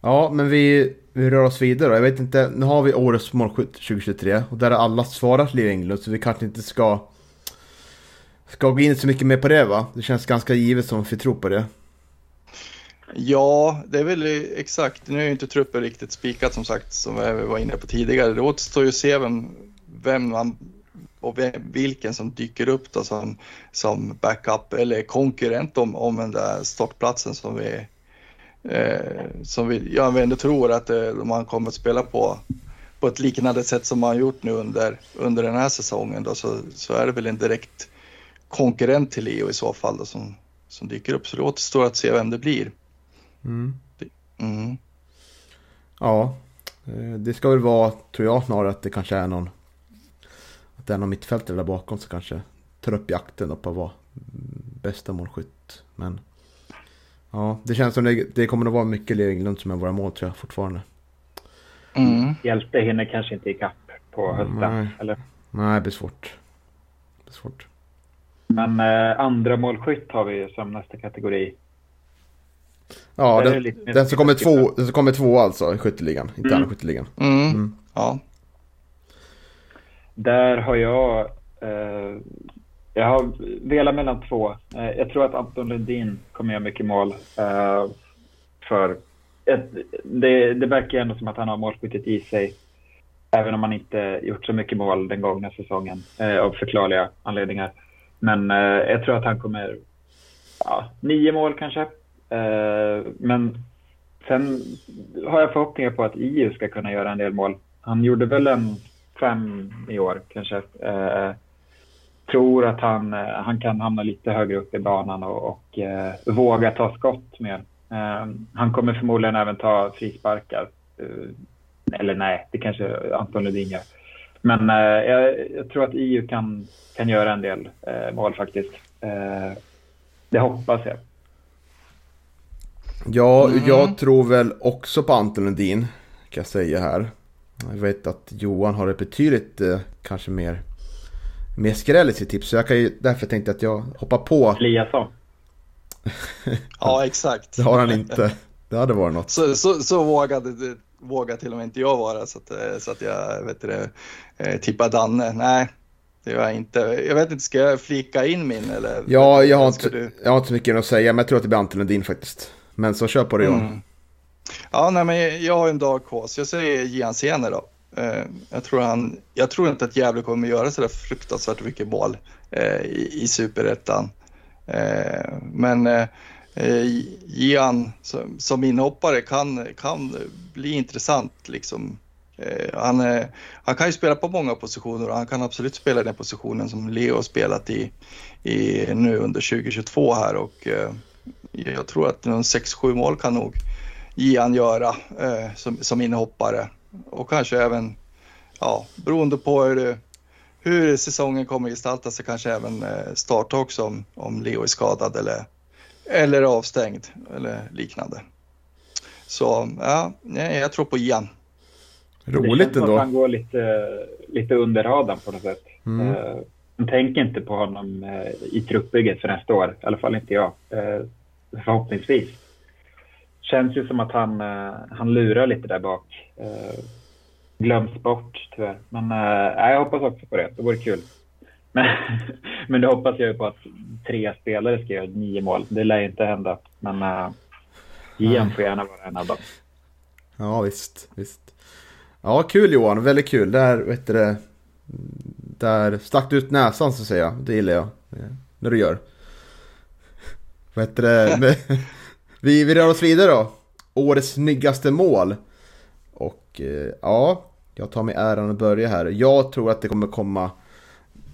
Ja, men vi, vi rör oss vidare. Jag vet inte, nu har vi årets målskytt 2023 och där har alla svarat Liv Englund så vi kanske inte ska ska gå in så mycket mer på det va? Det känns ganska givet som vi tror på det. Ja, det är väl exakt. Nu är ju inte truppen riktigt spikat som sagt som vi var inne på tidigare. Det återstår ju att se vem, vem man och vilken som dyker upp då som, som backup eller konkurrent om, om den där startplatsen som vi, eh, som vi jag ändå tror att eh, man kommer att spela på på ett liknande sätt som man gjort nu under, under den här säsongen då, så, så är det väl en direkt konkurrent till Leo i så fall då, som, som dyker upp. Så det återstår att se vem det blir. Mm. Mm. Ja, eh, det ska väl vara, tror jag snarare att det kanske är någon att det är någon mittfältare där bakom som kanske tar upp jakten på att vara bästa målskytt. Men ja, det känns som det, det kommer att vara mycket Levinglund som är våra mål tror jag fortfarande. Mm. Hjälte hinner kanske inte ikapp på hösten, Nej. eller? Nej, det blir svårt. Det blir svårt. Men eh, andra målskytt har vi som nästa kategori. Ja, den, den, som kommer två, den som kommer två alltså i skytteligan, interna mm. skytteligan. Mm. Mm. Ja. Där har jag... Eh, jag har velat mellan två. Eh, jag tror att Anton Lundin kommer göra mycket mål. Eh, för ett, det, det verkar ändå som att han har målskyttet i sig. Även om han inte gjort så mycket mål den gångna säsongen eh, av förklarliga anledningar. Men jag tror att han kommer... Ja, nio mål kanske. Men sen har jag förhoppningar på att IU ska kunna göra en del mål. Han gjorde väl en fem i år kanske. Eh, tror att han, eh, han kan hamna lite högre upp i banan och, och eh, våga ta skott mer. Eh, han kommer förmodligen även ta frisparkar. Eh, eller nej, det kanske Anton Ledin gör. Men eh, jag, jag, tror att EU kan, kan göra en del mål faktiskt. det hoppas jag. Ja, mm. jag tror väl också på Anton Lundin. Kan jag säga här. Jag vet att Johan har ett betydligt eh, kanske mer, mer skräll i sitt tips. Så jag kan ju, därför tänkte jag att jag hoppar på. [laughs] Eliasson. ja, exakt. Det har han inte. Det hade varit något. Så, så, så vågade, vågade till och med inte jag vara så att, så att jag vet det, eh, tippar Danne. Nej, Det gör jag inte. Jag vet inte, ska jag flika in min eller? Ja, jag har, inte, du- jag har inte så mycket att säga, men jag tror att det blir Ante Lundin faktiskt. Men så kör på det Johan. Mm. Ja, nej, men jag har en dark horse. Jag säger Gian Sene då. Eh, jag, tror han, jag tror inte att Gävle kommer göra så där fruktansvärt mycket mål eh, i, i superettan. Eh, men Gian som, inhoppare kan, kan bli intressant. Liksom. Han, han kan ju spela på många positioner och han kan absolut spela i den positionen som Leo har spelat i, i nu under 2022 här och jag tror att någon 6-7 mål kan nog Gian göra som, som inhoppare och kanske även, ja, beroende på hur, det- hur säsongen kommer gestalta sig, kanske även eh, starta också om, om Leo är skadad eller, eller avstängd eller liknande. Så ja, nej, jag tror på Gian. Roligt det känns som ändå. att han går lite, lite under radarn på något sätt. Mm. Eh, man tänker inte på honom eh, i truppbygget för nästa år. I alla fall inte jag. Eh, förhoppningsvis. Känns ju som att han, eh, han lurar lite där bak. Eh, glöms bort tyvärr. Men eh, jag hoppas också på det. Det vore kul. [laughs] Men, men det hoppas jag ju på att tre spelare ska göra nio mål. Det lär ju inte hända. Men uh, Ian får gärna vara en av dem. Ja, visst, visst. Ja, kul Johan, väldigt kul. Där, vet du det, där stack du ut näsan så att säga. Det gillar jag. När du gör. [laughs] Vet du det, [laughs] vi, vi rör oss vidare då. Årets snyggaste mål. Och eh, ja, jag tar mig äran att börja här. Jag tror att det kommer komma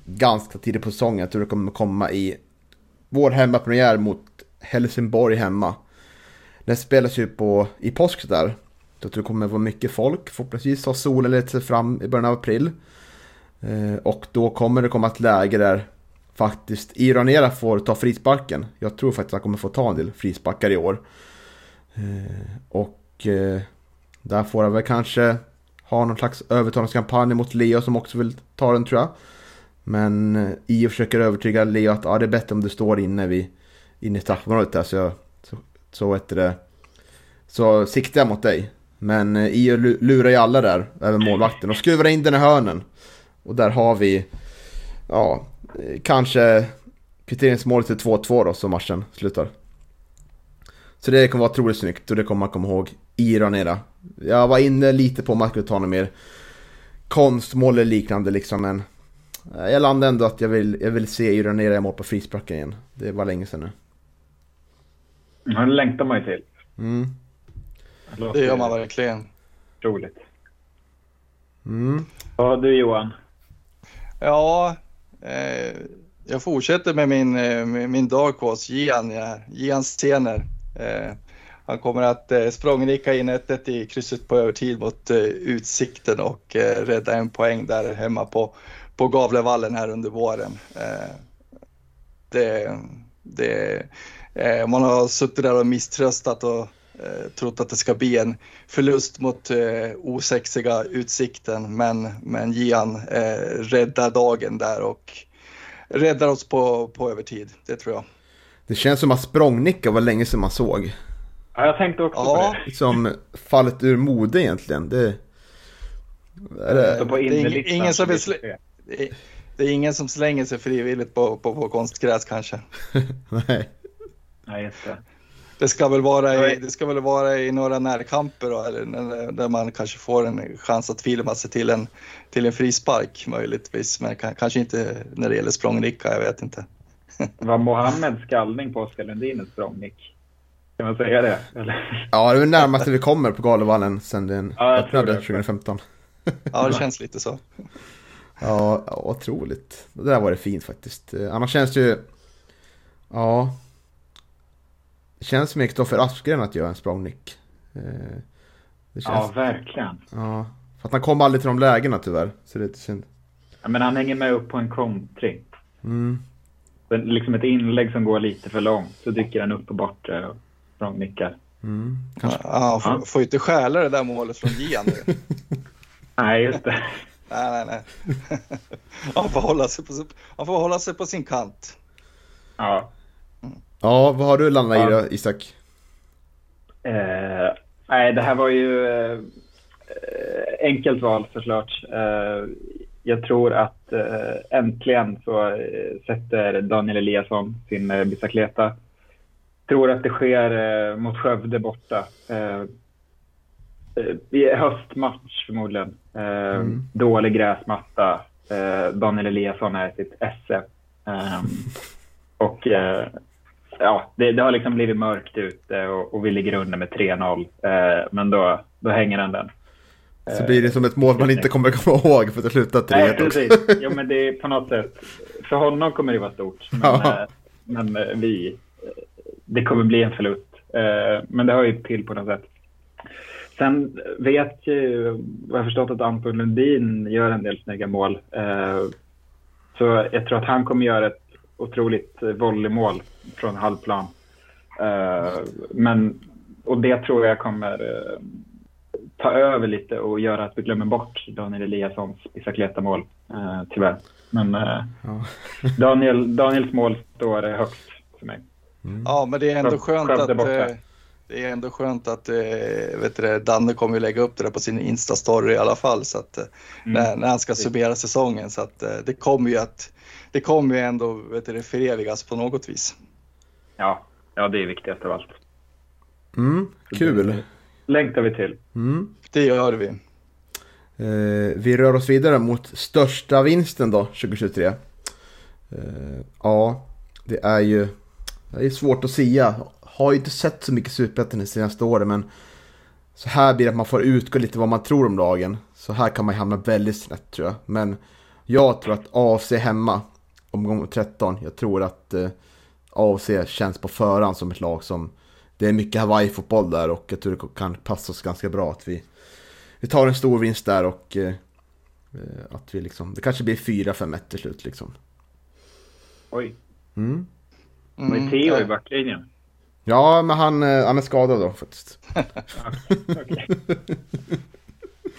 ganska tidigt på säsongen. Jag tror det kommer komma i vår hemmapremiär mot Helsingborg hemma. Den spelas ju på, i påsk där. Jag tror det kommer vara mycket folk. Förhoppningsvis har solen lite sig fram i början av april. Eh, och då kommer det komma ett läge där faktiskt Iranera får ta frisparken. Jag tror faktiskt att han kommer få ta en del frisparkar i år. Eh, och eh, där får han väl kanske ha någon slags övertalningskampanj mot Leo som också vill ta den tror jag. Men eh, Io försöker övertyga Leo att ja, det är bättre om du står inne, vid, inne i straffområdet där. Så, jag, så, så heter det. Så siktar jag mot dig. Men Io lurar ju alla där, även målvakten. Och skruvar in den i hörnen. Och där har vi, ja, kanske kvitteringsmålet till 2-2 då, som matchen slutar. Så det kommer vara otroligt snyggt och det kommer man komma ihåg i Ranera. Jag var inne lite på om man skulle ta något mer konstmål eller liknande liksom, men eh, jag landade ändå att jag vill, jag vill se Iranera i mål på frisparken igen. Det var länge sedan nu. Ja, det längtar man ju till. Mm. Det gör man verkligen. Roligt. Mm. Ja, du Johan. Ja, Eh, jag fortsätter med min, eh, med min dark horse, Gian, ja, Gian Stener. Eh, han kommer att eh, språngnicka in 1 i krysset på övertid mot eh, Utsikten och eh, rädda en poäng där hemma på, på Gavlevallen här under våren. Eh, det, det, eh, man har suttit där och misströstat och eh, trott att det ska bli en förlust mot eh, osexiga Utsikten, men, men Gian eh, räddar dagen där och räddar oss på, på övertid, det tror jag. Det känns som att språngnicka var länge sedan man såg. Ja, jag tänkte också Ja. på det. Som fallet ur mode egentligen. Det... Är det... Så på Det är ingen som vill slä- det- Det är, det ingen som slänger sig frivilligt på, på, på konstgräs kanske. [laughs] Nej. Ja, just det. Ska väl vara i, det ska väl vara i några närkamper då, eller när- där man kanske får en chans att filma sig till en, till en frispark möjligtvis, men ka- kanske inte när det gäller språngnicka, jag vet inte. [laughs] Var Mohammeds skallning på Oskar Lundin ett språngnick? Kan man säga det? Eller? Ja, det är väl närmast vi kommer på Galevallen sen den Ja, öppnade det. 2015. Ja, det känns lite så. Ja, otroligt. Det där var det fint faktiskt. Annars känns det ju... Ja. Känns som Kristoffer Aspgren att göra en språngnick. Eh, Det känns... Ja, Ja. verkligen. För att han kommer aldrig till de lägena tyvärr. Så det är lite synd. Ja, men han hänger med upp på en kontring. Mm. Det är Liksom ett inlägg som går lite för långt. Så dyker han upp på bortre och språngnickar. Mm. Kanske. Ja, får, får inte stjäla det där målet från Gian nu. [laughs] Nej, just det. [laughs] Nej, nej, nej. [laughs] Han får hålla sig på, han får hålla sig på sin kant. Ja. Ja, vad har du landat i Ja. då, Isak? Eh, nej, det här var ju eh, enkelt val såklart. Eh, jag tror att eh, äntligen så sätter Daniel Eliasson sin eh, bicicleta. Tror att det sker eh, mot Skövde borta. Eh, i höstmatch förmodligen. Mm. Dålig gräsmatta. Daniel Eliasson är sitt esse. Och ja, det, det, har liksom blivit mörkt ute och, och vi ligger under med 3-0. men då, då hänger den den. Så blir det som ett mål man inte kommer komma ihåg för att det slutar 3-1 Nej, precis. Jo, men det är på något sätt. För honom kommer det vara stort. Men, ja. Eh, men eh, vi, eh, det kommer bli en förlust. Men det hör ju till på något sätt. Sen vet ju, jag förstått att Anton Lundin gör en del snygga mål. Så jag tror att han kommer göra ett otroligt volleymål från halvplan. Men, och det tror jag kommer ta över lite och göra att vi glömmer bort Daniel Eliassons bicicleta-mål, eh, tyvärr. Men eh, ja. [laughs] Daniel, Daniels mål står högst för mig. Mm. Ja, men det är ändå skönt att... Eh, det är ändå skönt att eh, vet du, Danne kommer lägga upp det där på sin Insta-story i alla fall så att, eh, mm. när, när, han ska summera säsongen. Så att, det kommer ju att det kommer ju ändå vet du, förevigas på något vis. Ja, ja det är viktigast av allt. Mm, kul längtar vi till. Mm. Det gör vi. Eh, vi rör oss vidare mot största vinsten då, 2023. Eh, ja, det är ju det är svårt att säga. Har ju inte sett så mycket Superettan de senaste åren, men så här blir det att man får utgå lite vad man tror om lagen. Så här kan man hamna väldigt snett tror jag. Men jag tror att AFC hemma, omgång 13, jag tror att eh, AFC känns på förhand som ett lag som det är mycket Hawaii-fotboll där och jag tror det kan passa oss ganska bra att vi, vi tar en stor vinst där och eh, att vi liksom, det kanske blir 4-5-1 till slut liksom. Oj. Mm. Mm, Med Theo i backlinjen. Ja, men han, eh, han är skadad då faktiskt. [laughs]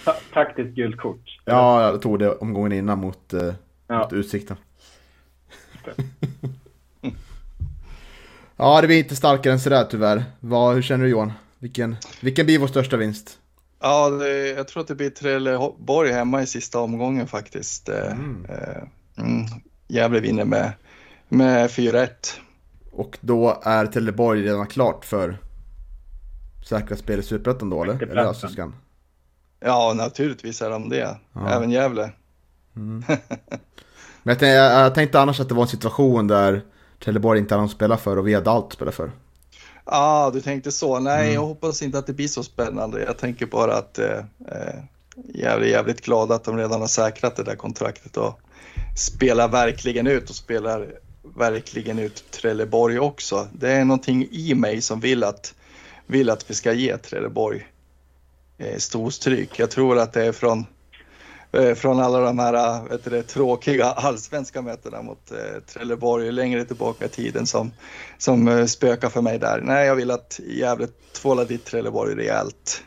[laughs] Taktiskt gult kort. Ja, jag tog det omgången innan mot, eh, ja. mot Utsikten. [laughs] Ja, det blir inte starkare än sådär tyvärr. Vad, hur känner du Johan? Vilken, vilken blir vår största vinst? Ja, det, jag tror att det blir Trelleborg hemma i sista omgången faktiskt. Eh, mm. Eh, mm, Gävle vinner med, med 4-1. Och då är Trelleborg redan klart för säkra spel i Superettan då eller? Eller Allsvenskan? Ja, naturligtvis är de det. Ja. Även Gävle. Mm. [laughs] Men jag tänkte, jag tänkte annars att det var en situation där Trelleborg inte hade någon att spela för och vi hade allt att spela för. Ja, ah, du tänkte så. Nej, mm. jag hoppas inte att det blir så spännande. Jag tänker bara att eh, eh jag är jävligt glad att de redan har säkrat det där kontraktet och spelar verkligen ut och spelar verkligen ut Trelleborg också. Det är någonting i mig som vill att, vill att vi ska ge Trelleborg eh, storstryk. Jag tror att det är från från alla de här eh, vet du, tråkiga allsvenska mötena mot eh, Trelleborg längre tillbaka i tiden som, som eh, spökar för mig där. Nej, jag vill att Gävle tvålar dit Trelleborg rejält.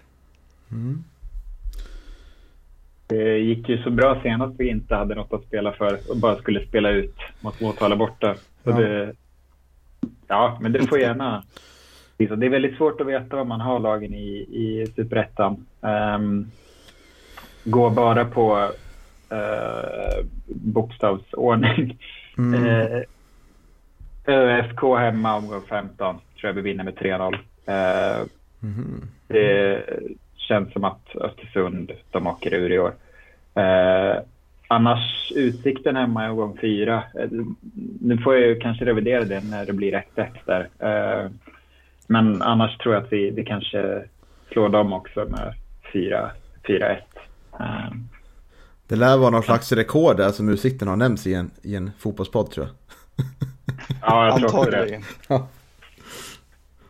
Mm. Det gick ju så bra senast vi inte hade något att spela för och bara skulle spela ut mot Motala borta. Så ja. Det, ja, men det får gärna... Det är väldigt svårt att veta vad man har lagen i, i Superettan. Um, gå bara på eh, bokstavsordning. Mm. Eh, ÖFK hemma omgång 15 tror jag vi vinner med 3-0. Eh, mm. Det känns som att Östersund, de åker ur i år. Eh, annars Utsikten hemma i omgång 4. Eh, nu får jag ju kanske revidera det när det blir 1-1 där. Eh, men annars tror jag att vi, vi kanske slår dem också med 4-1. Ehm. Det lär vara någon slags rekord där som Utsikten har nämnts i en, i en fotbollspodd tror jag. [laughs] Ja, jag tror också det. Ja.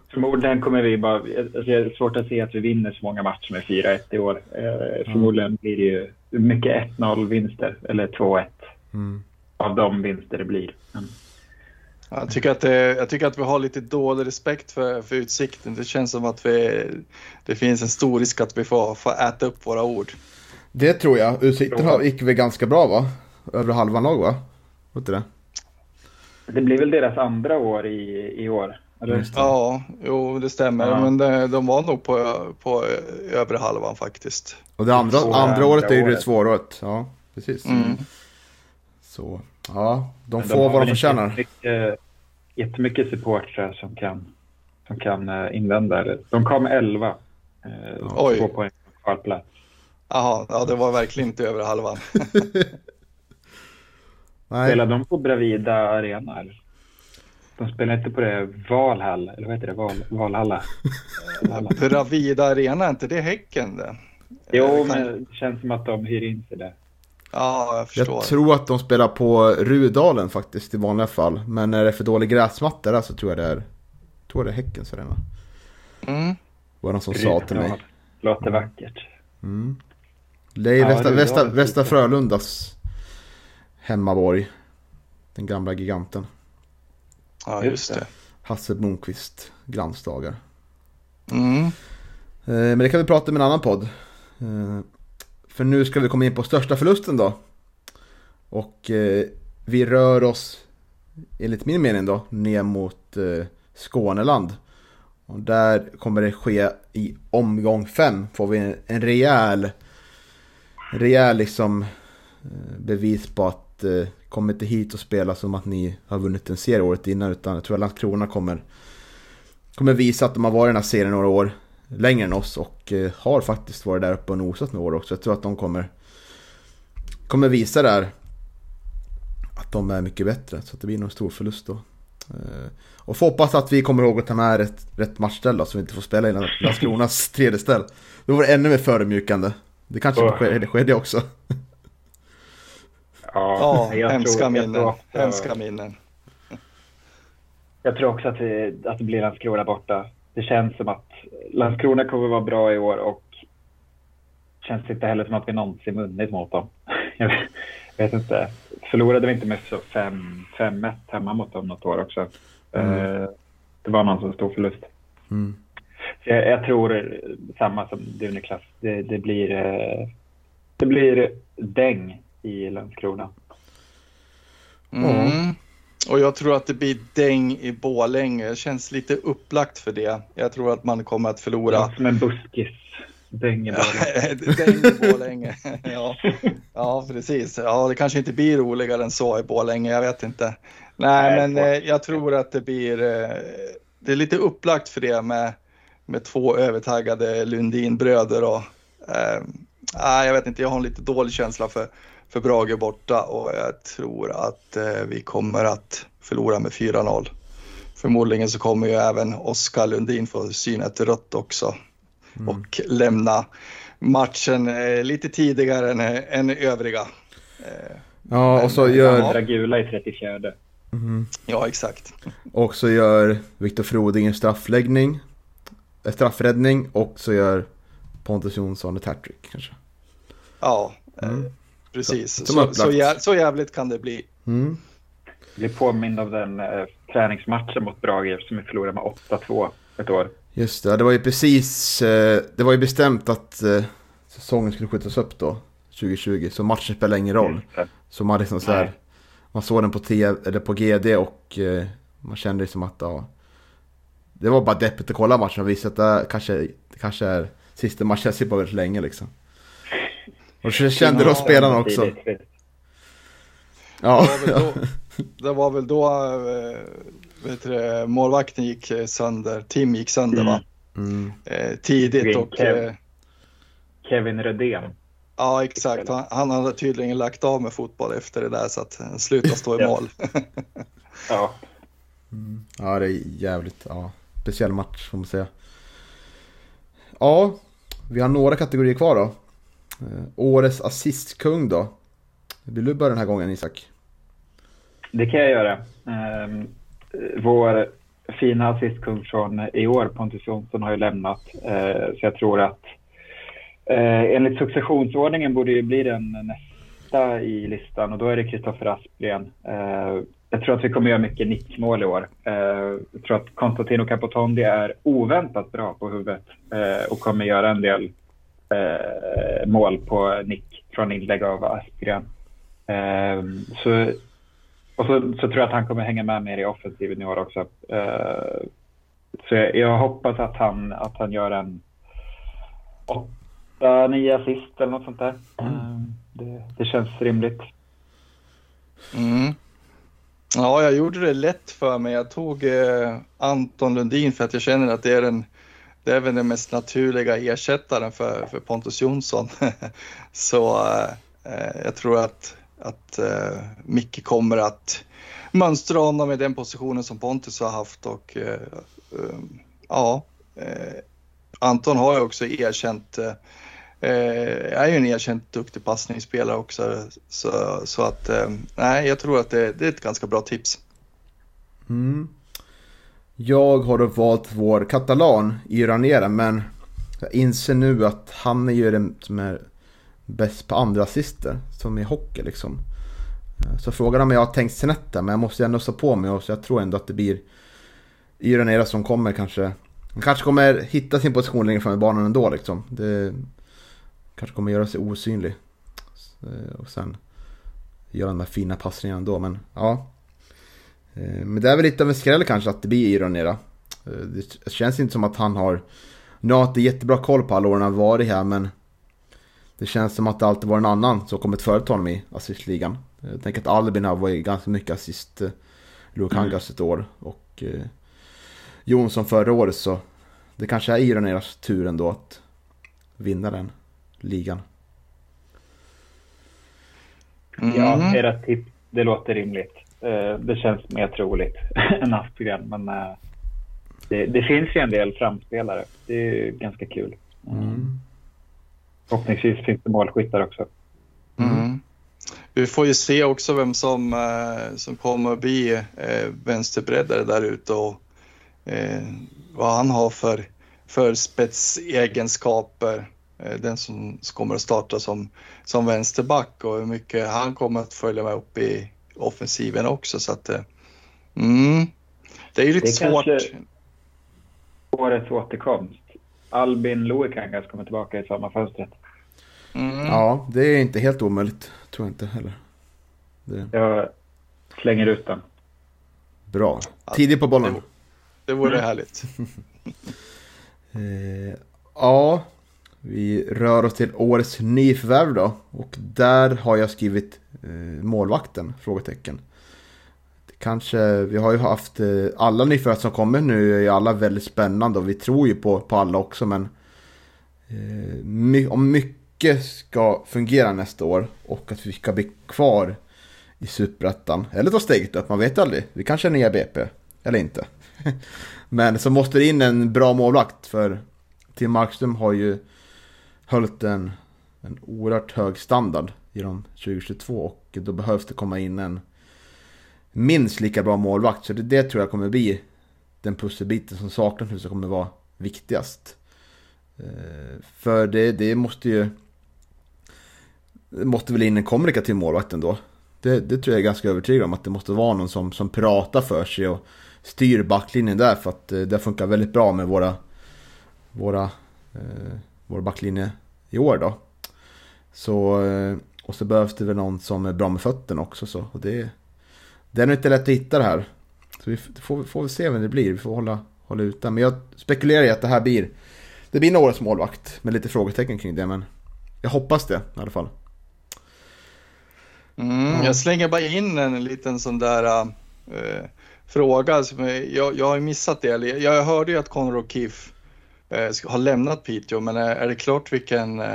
Förmodligen kommer vi bara... Alltså det är svårt att se att vi vinner så många matcher med 4-1 i år. Eh, förmodligen blir det ju mycket 1-0-vinster, eller 2-1. Mm. Av de vinster det blir. Mm. Jag tycker, att det, jag tycker att vi har lite dålig respekt för, för utsikten. Det känns som att vi, det finns en stor risk att vi får, får äta upp våra ord. Det tror jag. Utsikten gick väl ganska bra va? Över halvan lag va? Vet det? Det blir väl deras andra år i, i år? Eller? Ja, jo det stämmer. Ja. Men det, de var nog på, på övre halvan faktiskt. Och det andra, andra året är ju det svåra året. Ja. Precis. Mm. Så, ja, de Men får vad de förtjänar. Jättemycket, jättemycket supportrar som kan, som kan eh, invända. De kom 11. Eh, Oj. Två poäng på kvalplats. Jaha, ja, det var verkligen inte över halvan. [laughs] Nej, Spelar de på Bravida Arena? Eller? De spelar inte på det Valhall, eller vad heter det? Val, Valhalla? Valhalla. [laughs] Bravida Arena, är inte det Häcken det? Jo, Det kan- men det känns som att de hyr in sig där. Ja, jag förstår. jag tror att de spelar på Rudalen faktiskt i vanliga fall. Men när det är för dålig gräsmatta där så tror jag det är, tror det är Häckens arena. Mm. Var det någon som sa till mig. Låter vackert. Mm. Det är Ja, Västra, Västra, Västra jag. Frölundas hemmaborg. Den gamla giganten. Ja, Just det. Hasse Blomqvist glansdagar. Mm. Eh, Men det kan vi prata om i en annan podd. Eh, För nu ska vi komma in på största förlusten då. Och eh, vi rör oss, enligt min mening då, ner mot Skåneland. Och där kommer det ske i omgång fem. Får vi en, en rejäl, rejäl liksom eh, bevis på att eh, kom inte hit och spela som att ni har vunnit en serie året innan. Utan jag tror att Landskrona kommer, kommer visa att de har varit i den här serien några år längre än oss och eh, har faktiskt varit där uppe och nosat några år också. Jag tror att de kommer, kommer visa där att de är mycket bättre. Så att det blir nog en stor förlust då. Eh, Och får hoppas att vi kommer ihåg att ta med rätt, rätt matchställ då, så vi inte får spela i Landskronas tredje ställ. Då var det ännu mer förödmjukande. Det kanske Åh. skedde, skedde också. [laughs] Ja, jag hemska tror- jag minnen. Hemska minnen. [laughs] Jag tror också att det, att det blir Landskrona borta. Det känns som att Landskrona kommer vara bra i år och känns inte heller som att vi någonsin vunnit mot dem. [laughs] Jag vet, inte. Förlorade vi inte med så 5 5-1 hemma mot dem något år också? Mm. Eh, Det var någon som stor förlust. Mm. Så Jag, jag tror samma som du Niklas. Det, det, blir, eh, det blir däng i Landskrona. Mm. Och jag tror att det blir däng i Borlänge. Det känns lite upplagt för det. Jag tror att man kommer att förlora. Som en buskis. Däng i bollen. [laughs] däng i Borlänge. [laughs] ja. ja, precis. Ja, det kanske inte blir roligare än så i Borlänge. Jag vet inte. Nej, Nej, men eh, jag tror att det blir. Eh, det är lite upplagt för det med, med två övertaggade Lundinbröder och. Eh, jag vet inte. Jag har en lite dålig känsla för för Brage borta och jag tror att eh, vi kommer att förlora med 4-0. Förmodligen så kommer ju även Oskar Lundin få syna ett rött också och lämna matchen eh, lite tidigare än, än övriga. Eh, Ja, och så gör. Andra gula i 34. ja, exakt. och så gör Viktor Froding en straffläggning. Straffräddning och så gör Pontus Jonsson ett hattrick kanske. Ja, eh, Mm. precis. Som Så, så, upplagt. jä- så jävligt kan det bli. Mm. blir påmind av den eh, träningsmatchen mot Brage som vi förlorade med 8-2 ett år. Just det, det var ju precis, eh, det var ju bestämt att eh, säsongen skulle skjutas upp då, 2020. Så matchen spelar ingen roll. Så man liksom så här, man såg den på, TV, eller på GD och eh, man kände liksom att ja, det var bara deppigt att kolla matchen och visa att det kanske, det kanske är sista matchen jag ser på väldigt länge liksom. Och så kände då spelarna också. Ja, Det var väl då, det var väl då eh, vet du, målvakten gick sönder, Tim gick sönder va? mm. Eh, tidigt och Kev. eh, Kevin Rödén. ja exakt, han, han hade tydligen lagt av med fotboll efter det där så att han slutade stå i mål. [laughs] Ja, ja, det är jävligt, ja, speciell match får man säga. Ja, vi har några kategorier kvar då. Eh, årets assistkung då. Vill du börja den här gången Isak? det kan jag göra. Ehm, vår fina assistkung från i år, Pontus Jonsson, har ju lämnat. Eh, så jag tror att eh, enligt successionsordningen borde ju bli den nästa i listan och då är det Kristoffer Aspgren jag tror att vi kommer göra mycket nickmål i år. Eh, jag tror att Konstantino Capotondi är oväntat bra på huvudet eh, och kommer göra en del eh, mål på nick från inlägg av Aspgren. Så, och så, så tror jag att han kommer hänga med mer i offensiven i år också. Så jag, jag hoppas att han, att han gör en åtta, nio assist eller något sånt där. Eh, Det, det känns rimligt. Mm. Ja, jag gjorde det lätt för mig. Jag tog eh, Anton Lundin för att jag känner att det är den, det är väl den mest naturliga ersättaren för, för Pontus Jonsson. [laughs] Så eh, eh, jag tror att, att eh, Micke kommer att mönstra honom i den positionen som Pontus har haft och eh, eh, ja, eh, Anton har ju också erkänt Eh, Eh, är ju en erkänt duktig passningsspelare också. Så, så att, eh, nej, jag tror att det, det, är ett ganska bra tips. Mm. Jag har då valt vår katalan i Ranera, men jag inser nu att han är ju den som är bäst på andra assister, som i hockey liksom. Eh, så frågan om jag har tänkt snett men jag måste ändå stå på mig och så jag tror ändå att det blir Iranera som kommer kanske. Han kanske kommer hitta sin position längre fram i banan ändå liksom. Det, Kanske kommer göra sig osynlig. Eh, och sen göra de här fina passningarna ändå. Men ja. Eh, men det är väl lite av en skräll kanske att det blir Ironera. Eh, det känns inte som att han har... Nu har inte jättebra koll på alla åren han varit här men... Det känns som att det alltid var en annan som kommit före honom i assistligan. Jag tänker att Albin har varit ganska mycket assist Lukangas ett år. Och Jonsson förra året så... Det kanske är Ironeras tur ändå att vinna den ligan. Mm. Ja, era tips, det låter rimligt. Eh, det känns mer troligt [laughs] än Aspgren, men eh, det, det, finns ju en del framspelare. Det är ganska kul. Mm. Förhoppningsvis finns det målskyttar också. Mm. Vi får ju se också vem som, eh, som kommer att bli vänsterbreddare där ute och vad han har för, för spetsegenskaper. Eh, den som kommer att starta som, som vänsterback och hur mycket han kommer att följa med upp i offensiven också. Så att, eh, mm, det är ju lite det är svårt. Årets återkomst. Albin Loikangas kommer tillbaka i samma fönstret. Mm. Ja, det är inte helt omöjligt. Tror jag inte heller. Det... Jag slänger ut den. Bra. Tidigt på bollen. Det, det vore mm. härligt. [laughs] eh, ja, vi rör oss till årets nyförvärv då. Och där har jag skrivit eh, målvakten? Frågetecken. Kanske, vi har ju haft eh, alla nyförvärv som kommer nu är ju alla väldigt spännande och vi tror ju på, på alla också men eh, my, om mycket ska fungera nästa år och att vi ska bli kvar i Superettan eller ta steget upp, man vet aldrig. Vi kanske är nya BP, eller inte. [laughs] men så måste det in en bra målvakt för Tim Markström har ju höll en, en oerhört hög standard genom 2022 och då behövs det komma in en minst lika bra målvakt. Så det, det tror jag kommer bli den pusselbiten som saknas nu som kommer vara viktigast. Eh, för det, det måste ju... Det måste väl in en kommunikativ målvakt ändå. Det, det tror jag är ganska övertygad om att det måste vara någon som, som pratar för sig och styr backlinjen där för att eh, det funkar väldigt bra med våra, våra eh, vår backlinje i år då. Så, eh, och så behövs det väl någon som är bra med fötterna också. Så. Och det, det är nog inte lätt att hitta det här. Så vi får, får se vem det blir. Vi får hålla, hålla ut Men jag spekulerar i att det här blir det blir årets målvakt med lite frågetecken kring det. Men jag hoppas det i alla fall. Mm, jag slänger bara in en liten sån där äh, fråga. Som jag, jag har missat det. Jag hörde ju att Conor O'Keefe har lämnat Piteå, men är, är det klart vilken... Eh,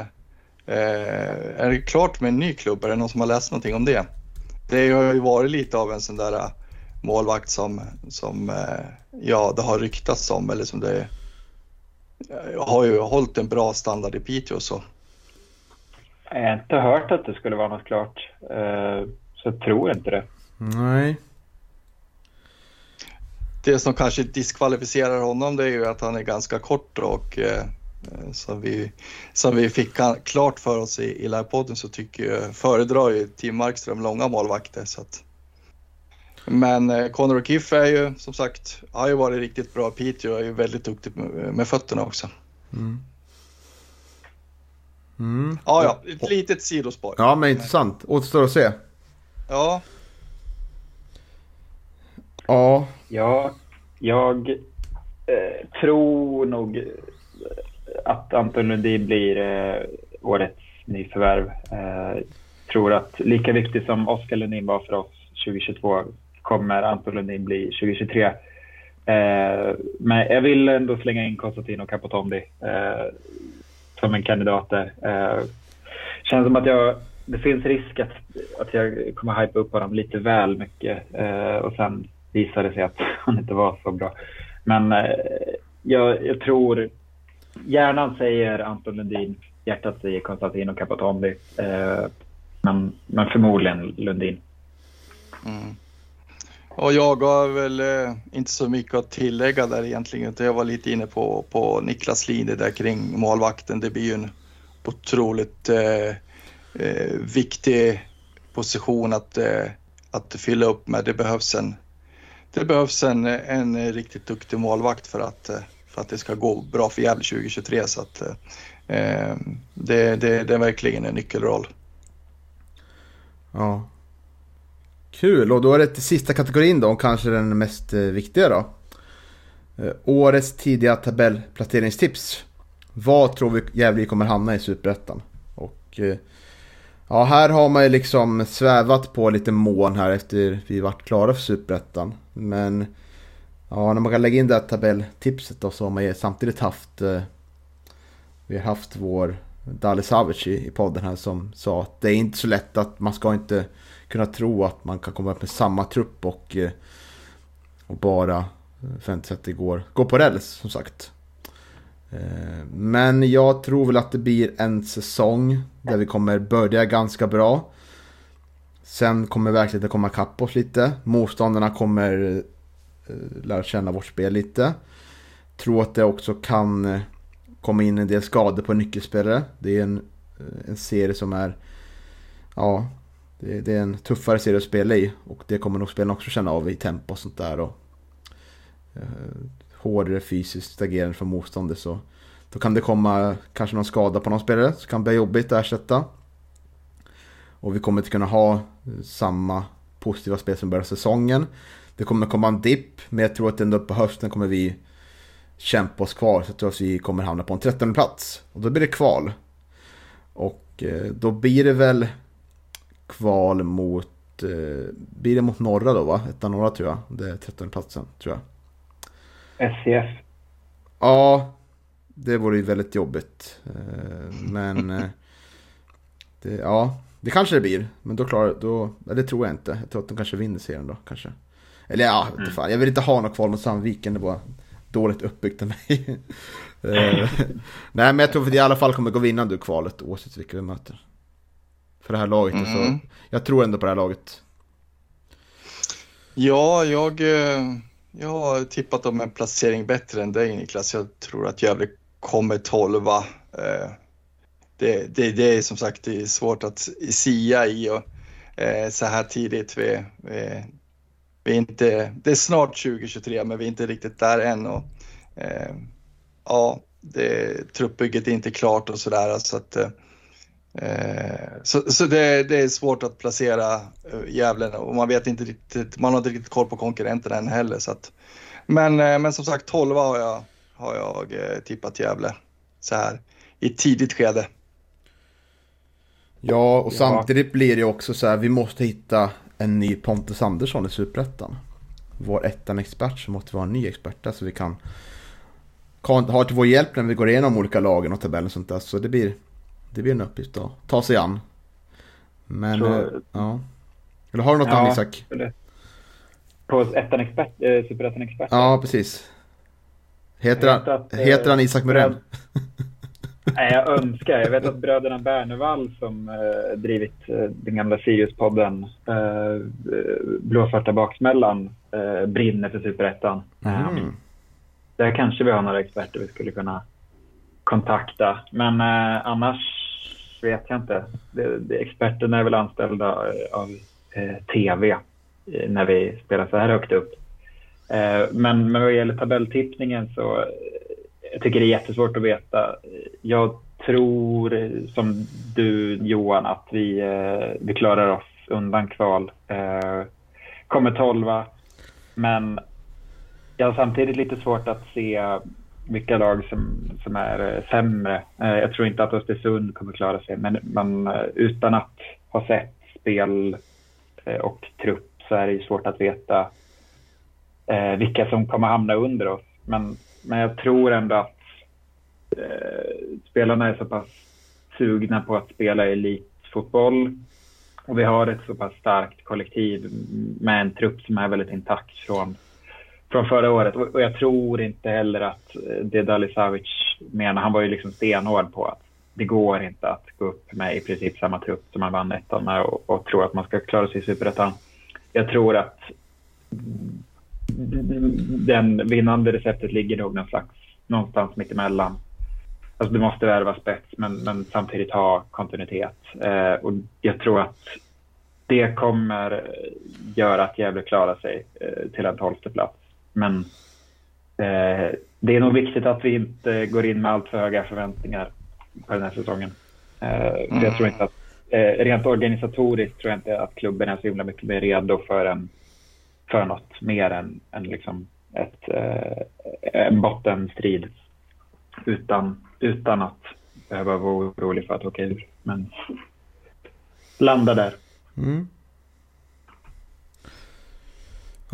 eh, är det klart med en ny klubb? Är det någon som har läst någonting om det? Det har ju varit lite av en sån där målvakt som, som ja, det har ryktats om eller som det har ju hållit en bra standard i Piteå så. Jag har inte hört att det skulle vara något klart, så jag tror inte det. Nej, det som kanske diskvalificerar honom det är ju att han är ganska kort och eh, som, vi, som vi fick klart för oss i, i livepodden så tycker jag, föredrar ju Tim Markström långa målvakter. Så att. Men eh, Conor O'Keefe är ju som sagt, har ju varit riktigt bra Piteå är ju väldigt duktig med, med fötterna också. Mm. Mm. Ja, ja, ett litet sidospår. Ja, men intressant. Återstår att se. Ja, Ja. Ja, jag eh, tror nog eh, att Anton Lundin blir eh, årets nyförvärv. Eh, tror att lika viktig som Oskar Lundin var för oss 2022 kommer Anton Lundin bli 2023. Eh, men jag vill ändå slänga in Konstantino Capotondi eh, som en kandidat där. Eh, känns som att jag, det finns risk att, att jag kommer hypa upp honom lite väl mycket eh, och sen visade sig att [laughs] han inte var så bra. Men eh, jag, jag tror hjärnan säger Anton Lundin, hjärtat säger Konstantino Capatombi. Eh, men, men förmodligen Lundin. Mm. Och jag har väl eh, inte så mycket att tillägga där egentligen. Jag var lite inne på, på Niklas Linde där kring målvakten. Det blir ju en otroligt eh, eh, viktig position att, eh, att fylla upp med. Det behövs en, det behövs en, en riktigt duktig målvakt för att, för att det ska gå bra för Gävle 2023. Så att, eh, det, det, det är verkligen en nyckelroll. Ja. Kul, och då är det till sista kategorin då, och kanske den mest eh, viktiga då. Eh, årets tidiga tabellplaceringstips. Vad tror vi Gävle kommer hamna i Superettan? Och eh, ja, här har man ju liksom svävat på lite mån här efter vi vart klara för Superettan. Men ja, när man kan lägga in det här tabelltipset då så har man ju samtidigt haft eh, vi har haft vår Dali Savic i, i podden här som sa att det är inte så lätt att man ska inte kunna tro att man kan komma upp med samma trupp och, eh, och bara eh, förvänta sig att det går, går på räls som sagt. Eh, men jag tror väl att det blir en säsong där vi kommer börja ganska bra. Sen kommer verkligheten komma ikapp oss lite. Motståndarna kommer eh, lära känna vårt spel lite. Tror att det också kan eh, komma in en del skador på nyckelspelare. Det är en, en serie som är ja, det, det, är en tuffare serie att spela i och det kommer nog spelarna också känna av i tempo och sånt där. Och, hårdare fysiskt agerande från motståndet så då kan det komma kanske någon skada på någon spelare så kan det bli jobbigt att ersätta. Och vi kommer inte kunna ha samma positiva spel som börjar säsongen. Det kommer komma en dipp, men jag tror att ändå på hösten kommer vi kämpa oss kvar. Så jag tror att vi kommer hamna på en 13 plats. Och då blir det kval. Och eh, då blir det väl kval mot, eh, blir det mot norra då va? Ettan norra tror jag. Det är 13 platsen tror jag. SCF. Ja, det vore ju väldigt jobbigt. Eh, men eh, det, ja, det kanske det blir. Men då klarar, då, det tror jag inte. Jag tror att de kanske vinner serien då kanske. Eller ja, mm. fan. jag vill inte ha något kval mot Sandviken. Det var dåligt uppbyggt av mig. [laughs] Eh, nej, men jag tror att vi i alla fall kommer gå vinnande ur kvalet oavsett vilka vi möter för det här laget. Mm. Så jag tror ändå på det här laget. Ja, jag, eh, jag har tippat om en placering bättre än dig Niklas. Jag tror att Gävle kommer tolva. Eh, det, det, det är som sagt det är svårt att sia i och eh, så här tidigt. Vi, vi, vi är inte, det är snart 2023 men vi är inte riktigt där än. Och, eh, ja, det, truppbygget är inte klart och sådär. Så att, så, så det, det, är svårt att placera eh, Gävle och man vet inte riktigt, man har inte riktigt koll på konkurrenterna än heller. Så att, men, eh, men som sagt 12 har jag, har jag tippat Gävle så här i tidigt skede. Ja, och samtidigt blir det också så här, vi måste hitta en ny Pontus Andersson i Superettan. Vår ettan-expert så måste vi ha en ny expert där så vi kan ha till vår hjälp när vi går igenom olika lagen och tabellen och sånt där. Så det blir det blir en uppgift att ta sig an. Men, så, eh, ja. Eller har du något ja, annat Isak? På ettan expert, eh, Superettan expert? Ja, precis. Heter, han, att, heter han Isak Muren? Nej, jag önskar. Jag vet att bröderna Bernevall som eh, drivit eh, den gamla Sirius-podden eh, Blåsvarta baksmällan eh, brinner för Superettan. Mm. där kanske vi har några experter vi skulle kunna kontakta. Men eh, annars vet jag inte. Det, det, experterna är väl anställda eh, av eh, tv eh, när vi spelar så här högt upp. Eh, men, men vad gäller tabelltippningen så eh, jag tycker det är jättesvårt att veta. Jag tror som du Johan att vi, eh, vi klarar oss undan kval. kommer tolva. Men jag har samtidigt lite svårt att se vilka lag som, som är eh, sämre. Eh, jag tror inte att Östersund kommer klara sig, men man, eh, utan att ha sett spel och trupp så är det svårt att veta vilka som kommer hamna under oss. Men, men jag tror ändå att spelarna är så pass sugna på att spela elitfotboll och vi har ett så pass starkt kollektiv med en trupp som är väldigt intakt från från förra året. Och jag tror inte heller att eh, det Dali Savic menar, han var ju liksom stenhård på att det går inte att gå upp med i princip samma trupp som man vann ettan med och, och tro att man ska klara sig i superettan. Jag tror att den vinnande receptet ligger nog någon slags, någonstans mittemellan. Alltså du måste värva spets men, men samtidigt ha kontinuitet. Eh, och jag tror att det kommer göra att Gävle klarar sig eh, till en tolfte plats. Men eh, det är nog viktigt att vi inte går in med allt för höga förväntningar på den här säsongen. Eh, mm. Jag tror inte att, eh, rent organisatoriskt tror jag inte att klubben är så himla mycket mer redo för, en, för något mer än, än liksom ett, eh, en bottenstrid utan, utan att behöva vara orolig för att åka ur. Men landa där. Mm.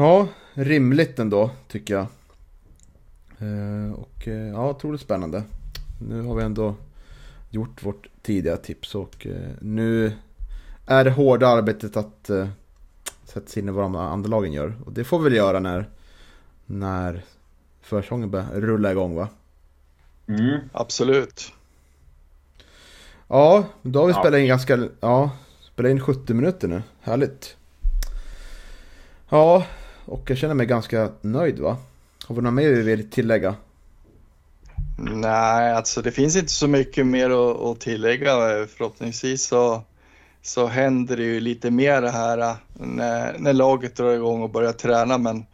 Ja, rimligt ändå tycker jag. Eh, och eh, ja, otroligt spännande. Nu har vi ändå gjort vårt tidiga tips och eh, nu är det hårda arbetet att sätta sig in i vad de andra lagen gör. Och det får vi väl göra när, när försäsongen börjar rulla igång va? Mm, absolut. Ja, då har vi ja. spelat in ganska, ja, spelat in 70 minuter nu. Härligt. Ja, och jag känner mig ganska nöjd va? Har vi något mer vi vill tillägga? Nej, alltså det finns inte så mycket mer att, att tillägga. Förhoppningsvis så, så händer det ju lite mer det här äh, när, när laget drar igång och börjar träna. Men,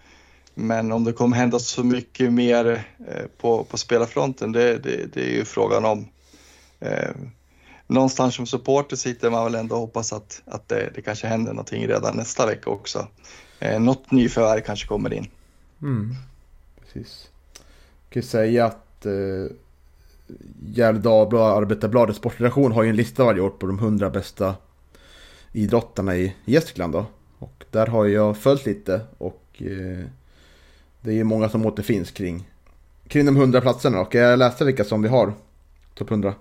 men om det kommer hända så mycket mer äh, på, på spelarfronten, det, det, det är ju frågan om. Eh, någonstans som supporter sitter man väl ändå och hoppas att, att det, det kanske händer någonting redan nästa vecka också eh, något nyförvärv kanske kommer in. Mm. Precis. Jag kan säga att eh, Gefle Dagblad, Arbetarbladet sportredaktion har ju en lista varje år på de 100 bästa idrottarna i Gästrikland då. Och där har jag följt lite och eh, det är ju många som återfinns kring, kring de 100 platserna. Och jag läste vilka som vi har, topp 100.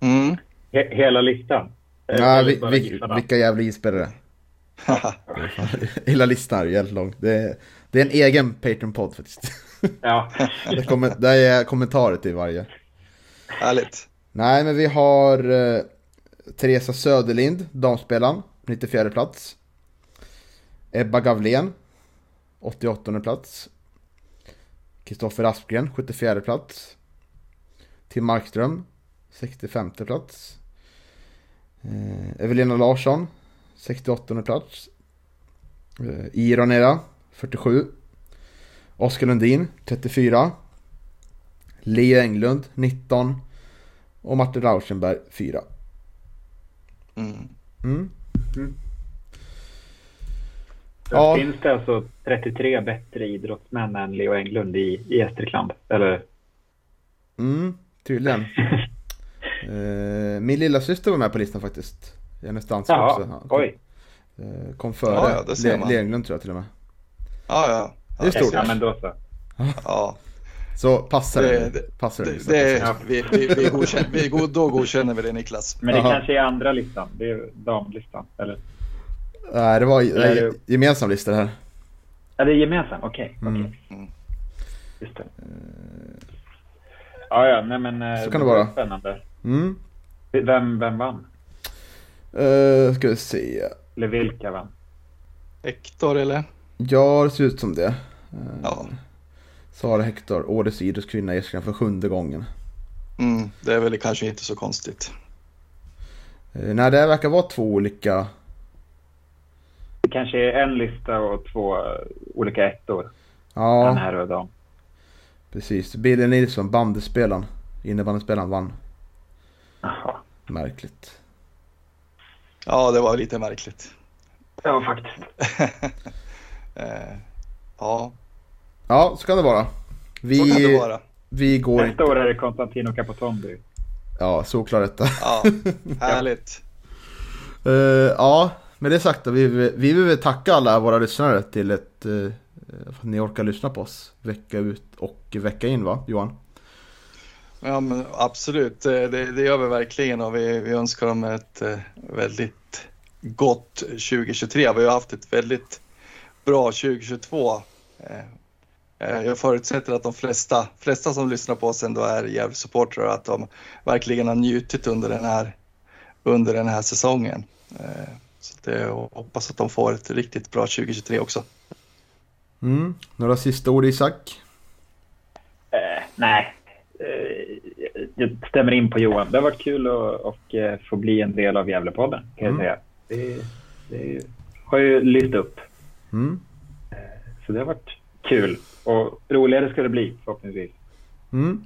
Mm. Hela listan? Nej, vi, vi, vilka jävla isspelare. [laughs] Hela listan är jävligt lång. Det är, det är en egen Patreon-podd faktiskt. Ja. [laughs] det, kommer, det är kommentarer till varje. Härligt. Nej, men vi har eh, Teresa Söderlind, damspelaren, 94 plats. Ebba Gavlén, 88 plats. Kristoffer Aspgren, 74 plats. Tim Markström, 65 plats. Eh, Evelina Larsson, 68 plats. Eh, Ironera 47. Oskar Lundin 34. Leo Englund 19. Och Martin Rauschenberg 4. Mm. Mm. Mm. Ja. Finns det alltså 33 bättre idrottsmän än Leo Englund i, i Gästrikland? Eller? Mm, tydligen. [laughs] eh, min lilla syster var med på listan faktiskt. Hennes danska Jaha, också. Ja, oj. Eh, kom före ja, ja, Lenglund tror jag till och med. Ja, ja. Det är stort. Ja, men då så. Ja. Så passar det? det passar det, det, det vi, vi, vi, godkänner, vi då godkänner vi det Niklas. Men det Aha. kanske är andra listan? Det är damlistan, eller? Nej, det var det... gemensam lista det här. Ja, det är gemensam? Okej. Okay. Mm. Okay. Mm. Just det. Ja, ja, nej men. Eh, Så kan det vara. Spännande. Mm. Vem, vem vann? Uh, ska vi se. Eller vilka vann? Hector eller? Ja, det ser ut som det. Uh, ja. Sara Hector, årets idrottskvinna i Eskilstuna för sjunde gången. Mm, det är väl kanske inte så konstigt. Uh, nej, det verkar vara två olika. Det kanske är en lista och två olika ettor. Ja. Den här och dam. Precis. Billy Nilsson, bandespelaren, innebandyspelaren vann. Jaha. Märkligt. Ja, det var lite märkligt. Ja, faktiskt. [laughs] eh, ja. Ja, så kan det vara. Vi, så kan det vara. vi går Nästa år är det Konstantino Capotombi. Ja, såklart detta. Ja, [laughs] härligt. Eh, ja, med det sagt då, vi, vi vill tacka alla våra lyssnare till ett... Uh, att ni orkar lyssna på oss vecka ut och vecka in va, Johan? Ja, men absolut, det, det gör vi verkligen och vi, vi önskar dem ett eh, väldigt gott 2023. Vi har haft ett väldigt bra 2022. Eh, eh, Jag förutsätter att de flesta, flesta som lyssnar på oss ändå är Gävle-supportrar och att de verkligen har njutit under den här, under den här säsongen. Eh, Så det, och hoppas att de får ett riktigt bra 2023 också. Mm. Några sista ord Isak? Eh, nej, eh, jag stämmer in på Johan. Det har varit kul att och, eh, få bli en del av Gävlepodden kan jag Mm. säga. Det, det har ju lyft upp. Mm. Så det har varit kul. Och roligare ska det bli förhoppningsvis. Mm.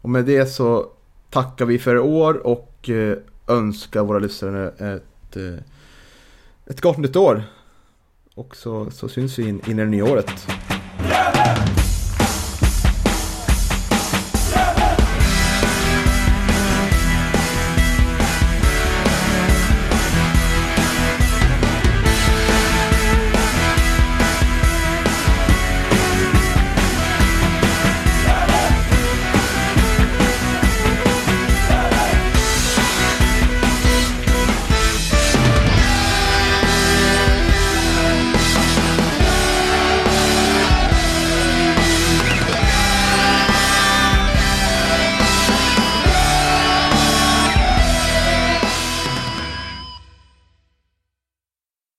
Och med det så tackar vi för i år och eh, önskar våra lyssnare ett, eh, ett gott nytt år. Och så, så syns vi in, in i det nya året.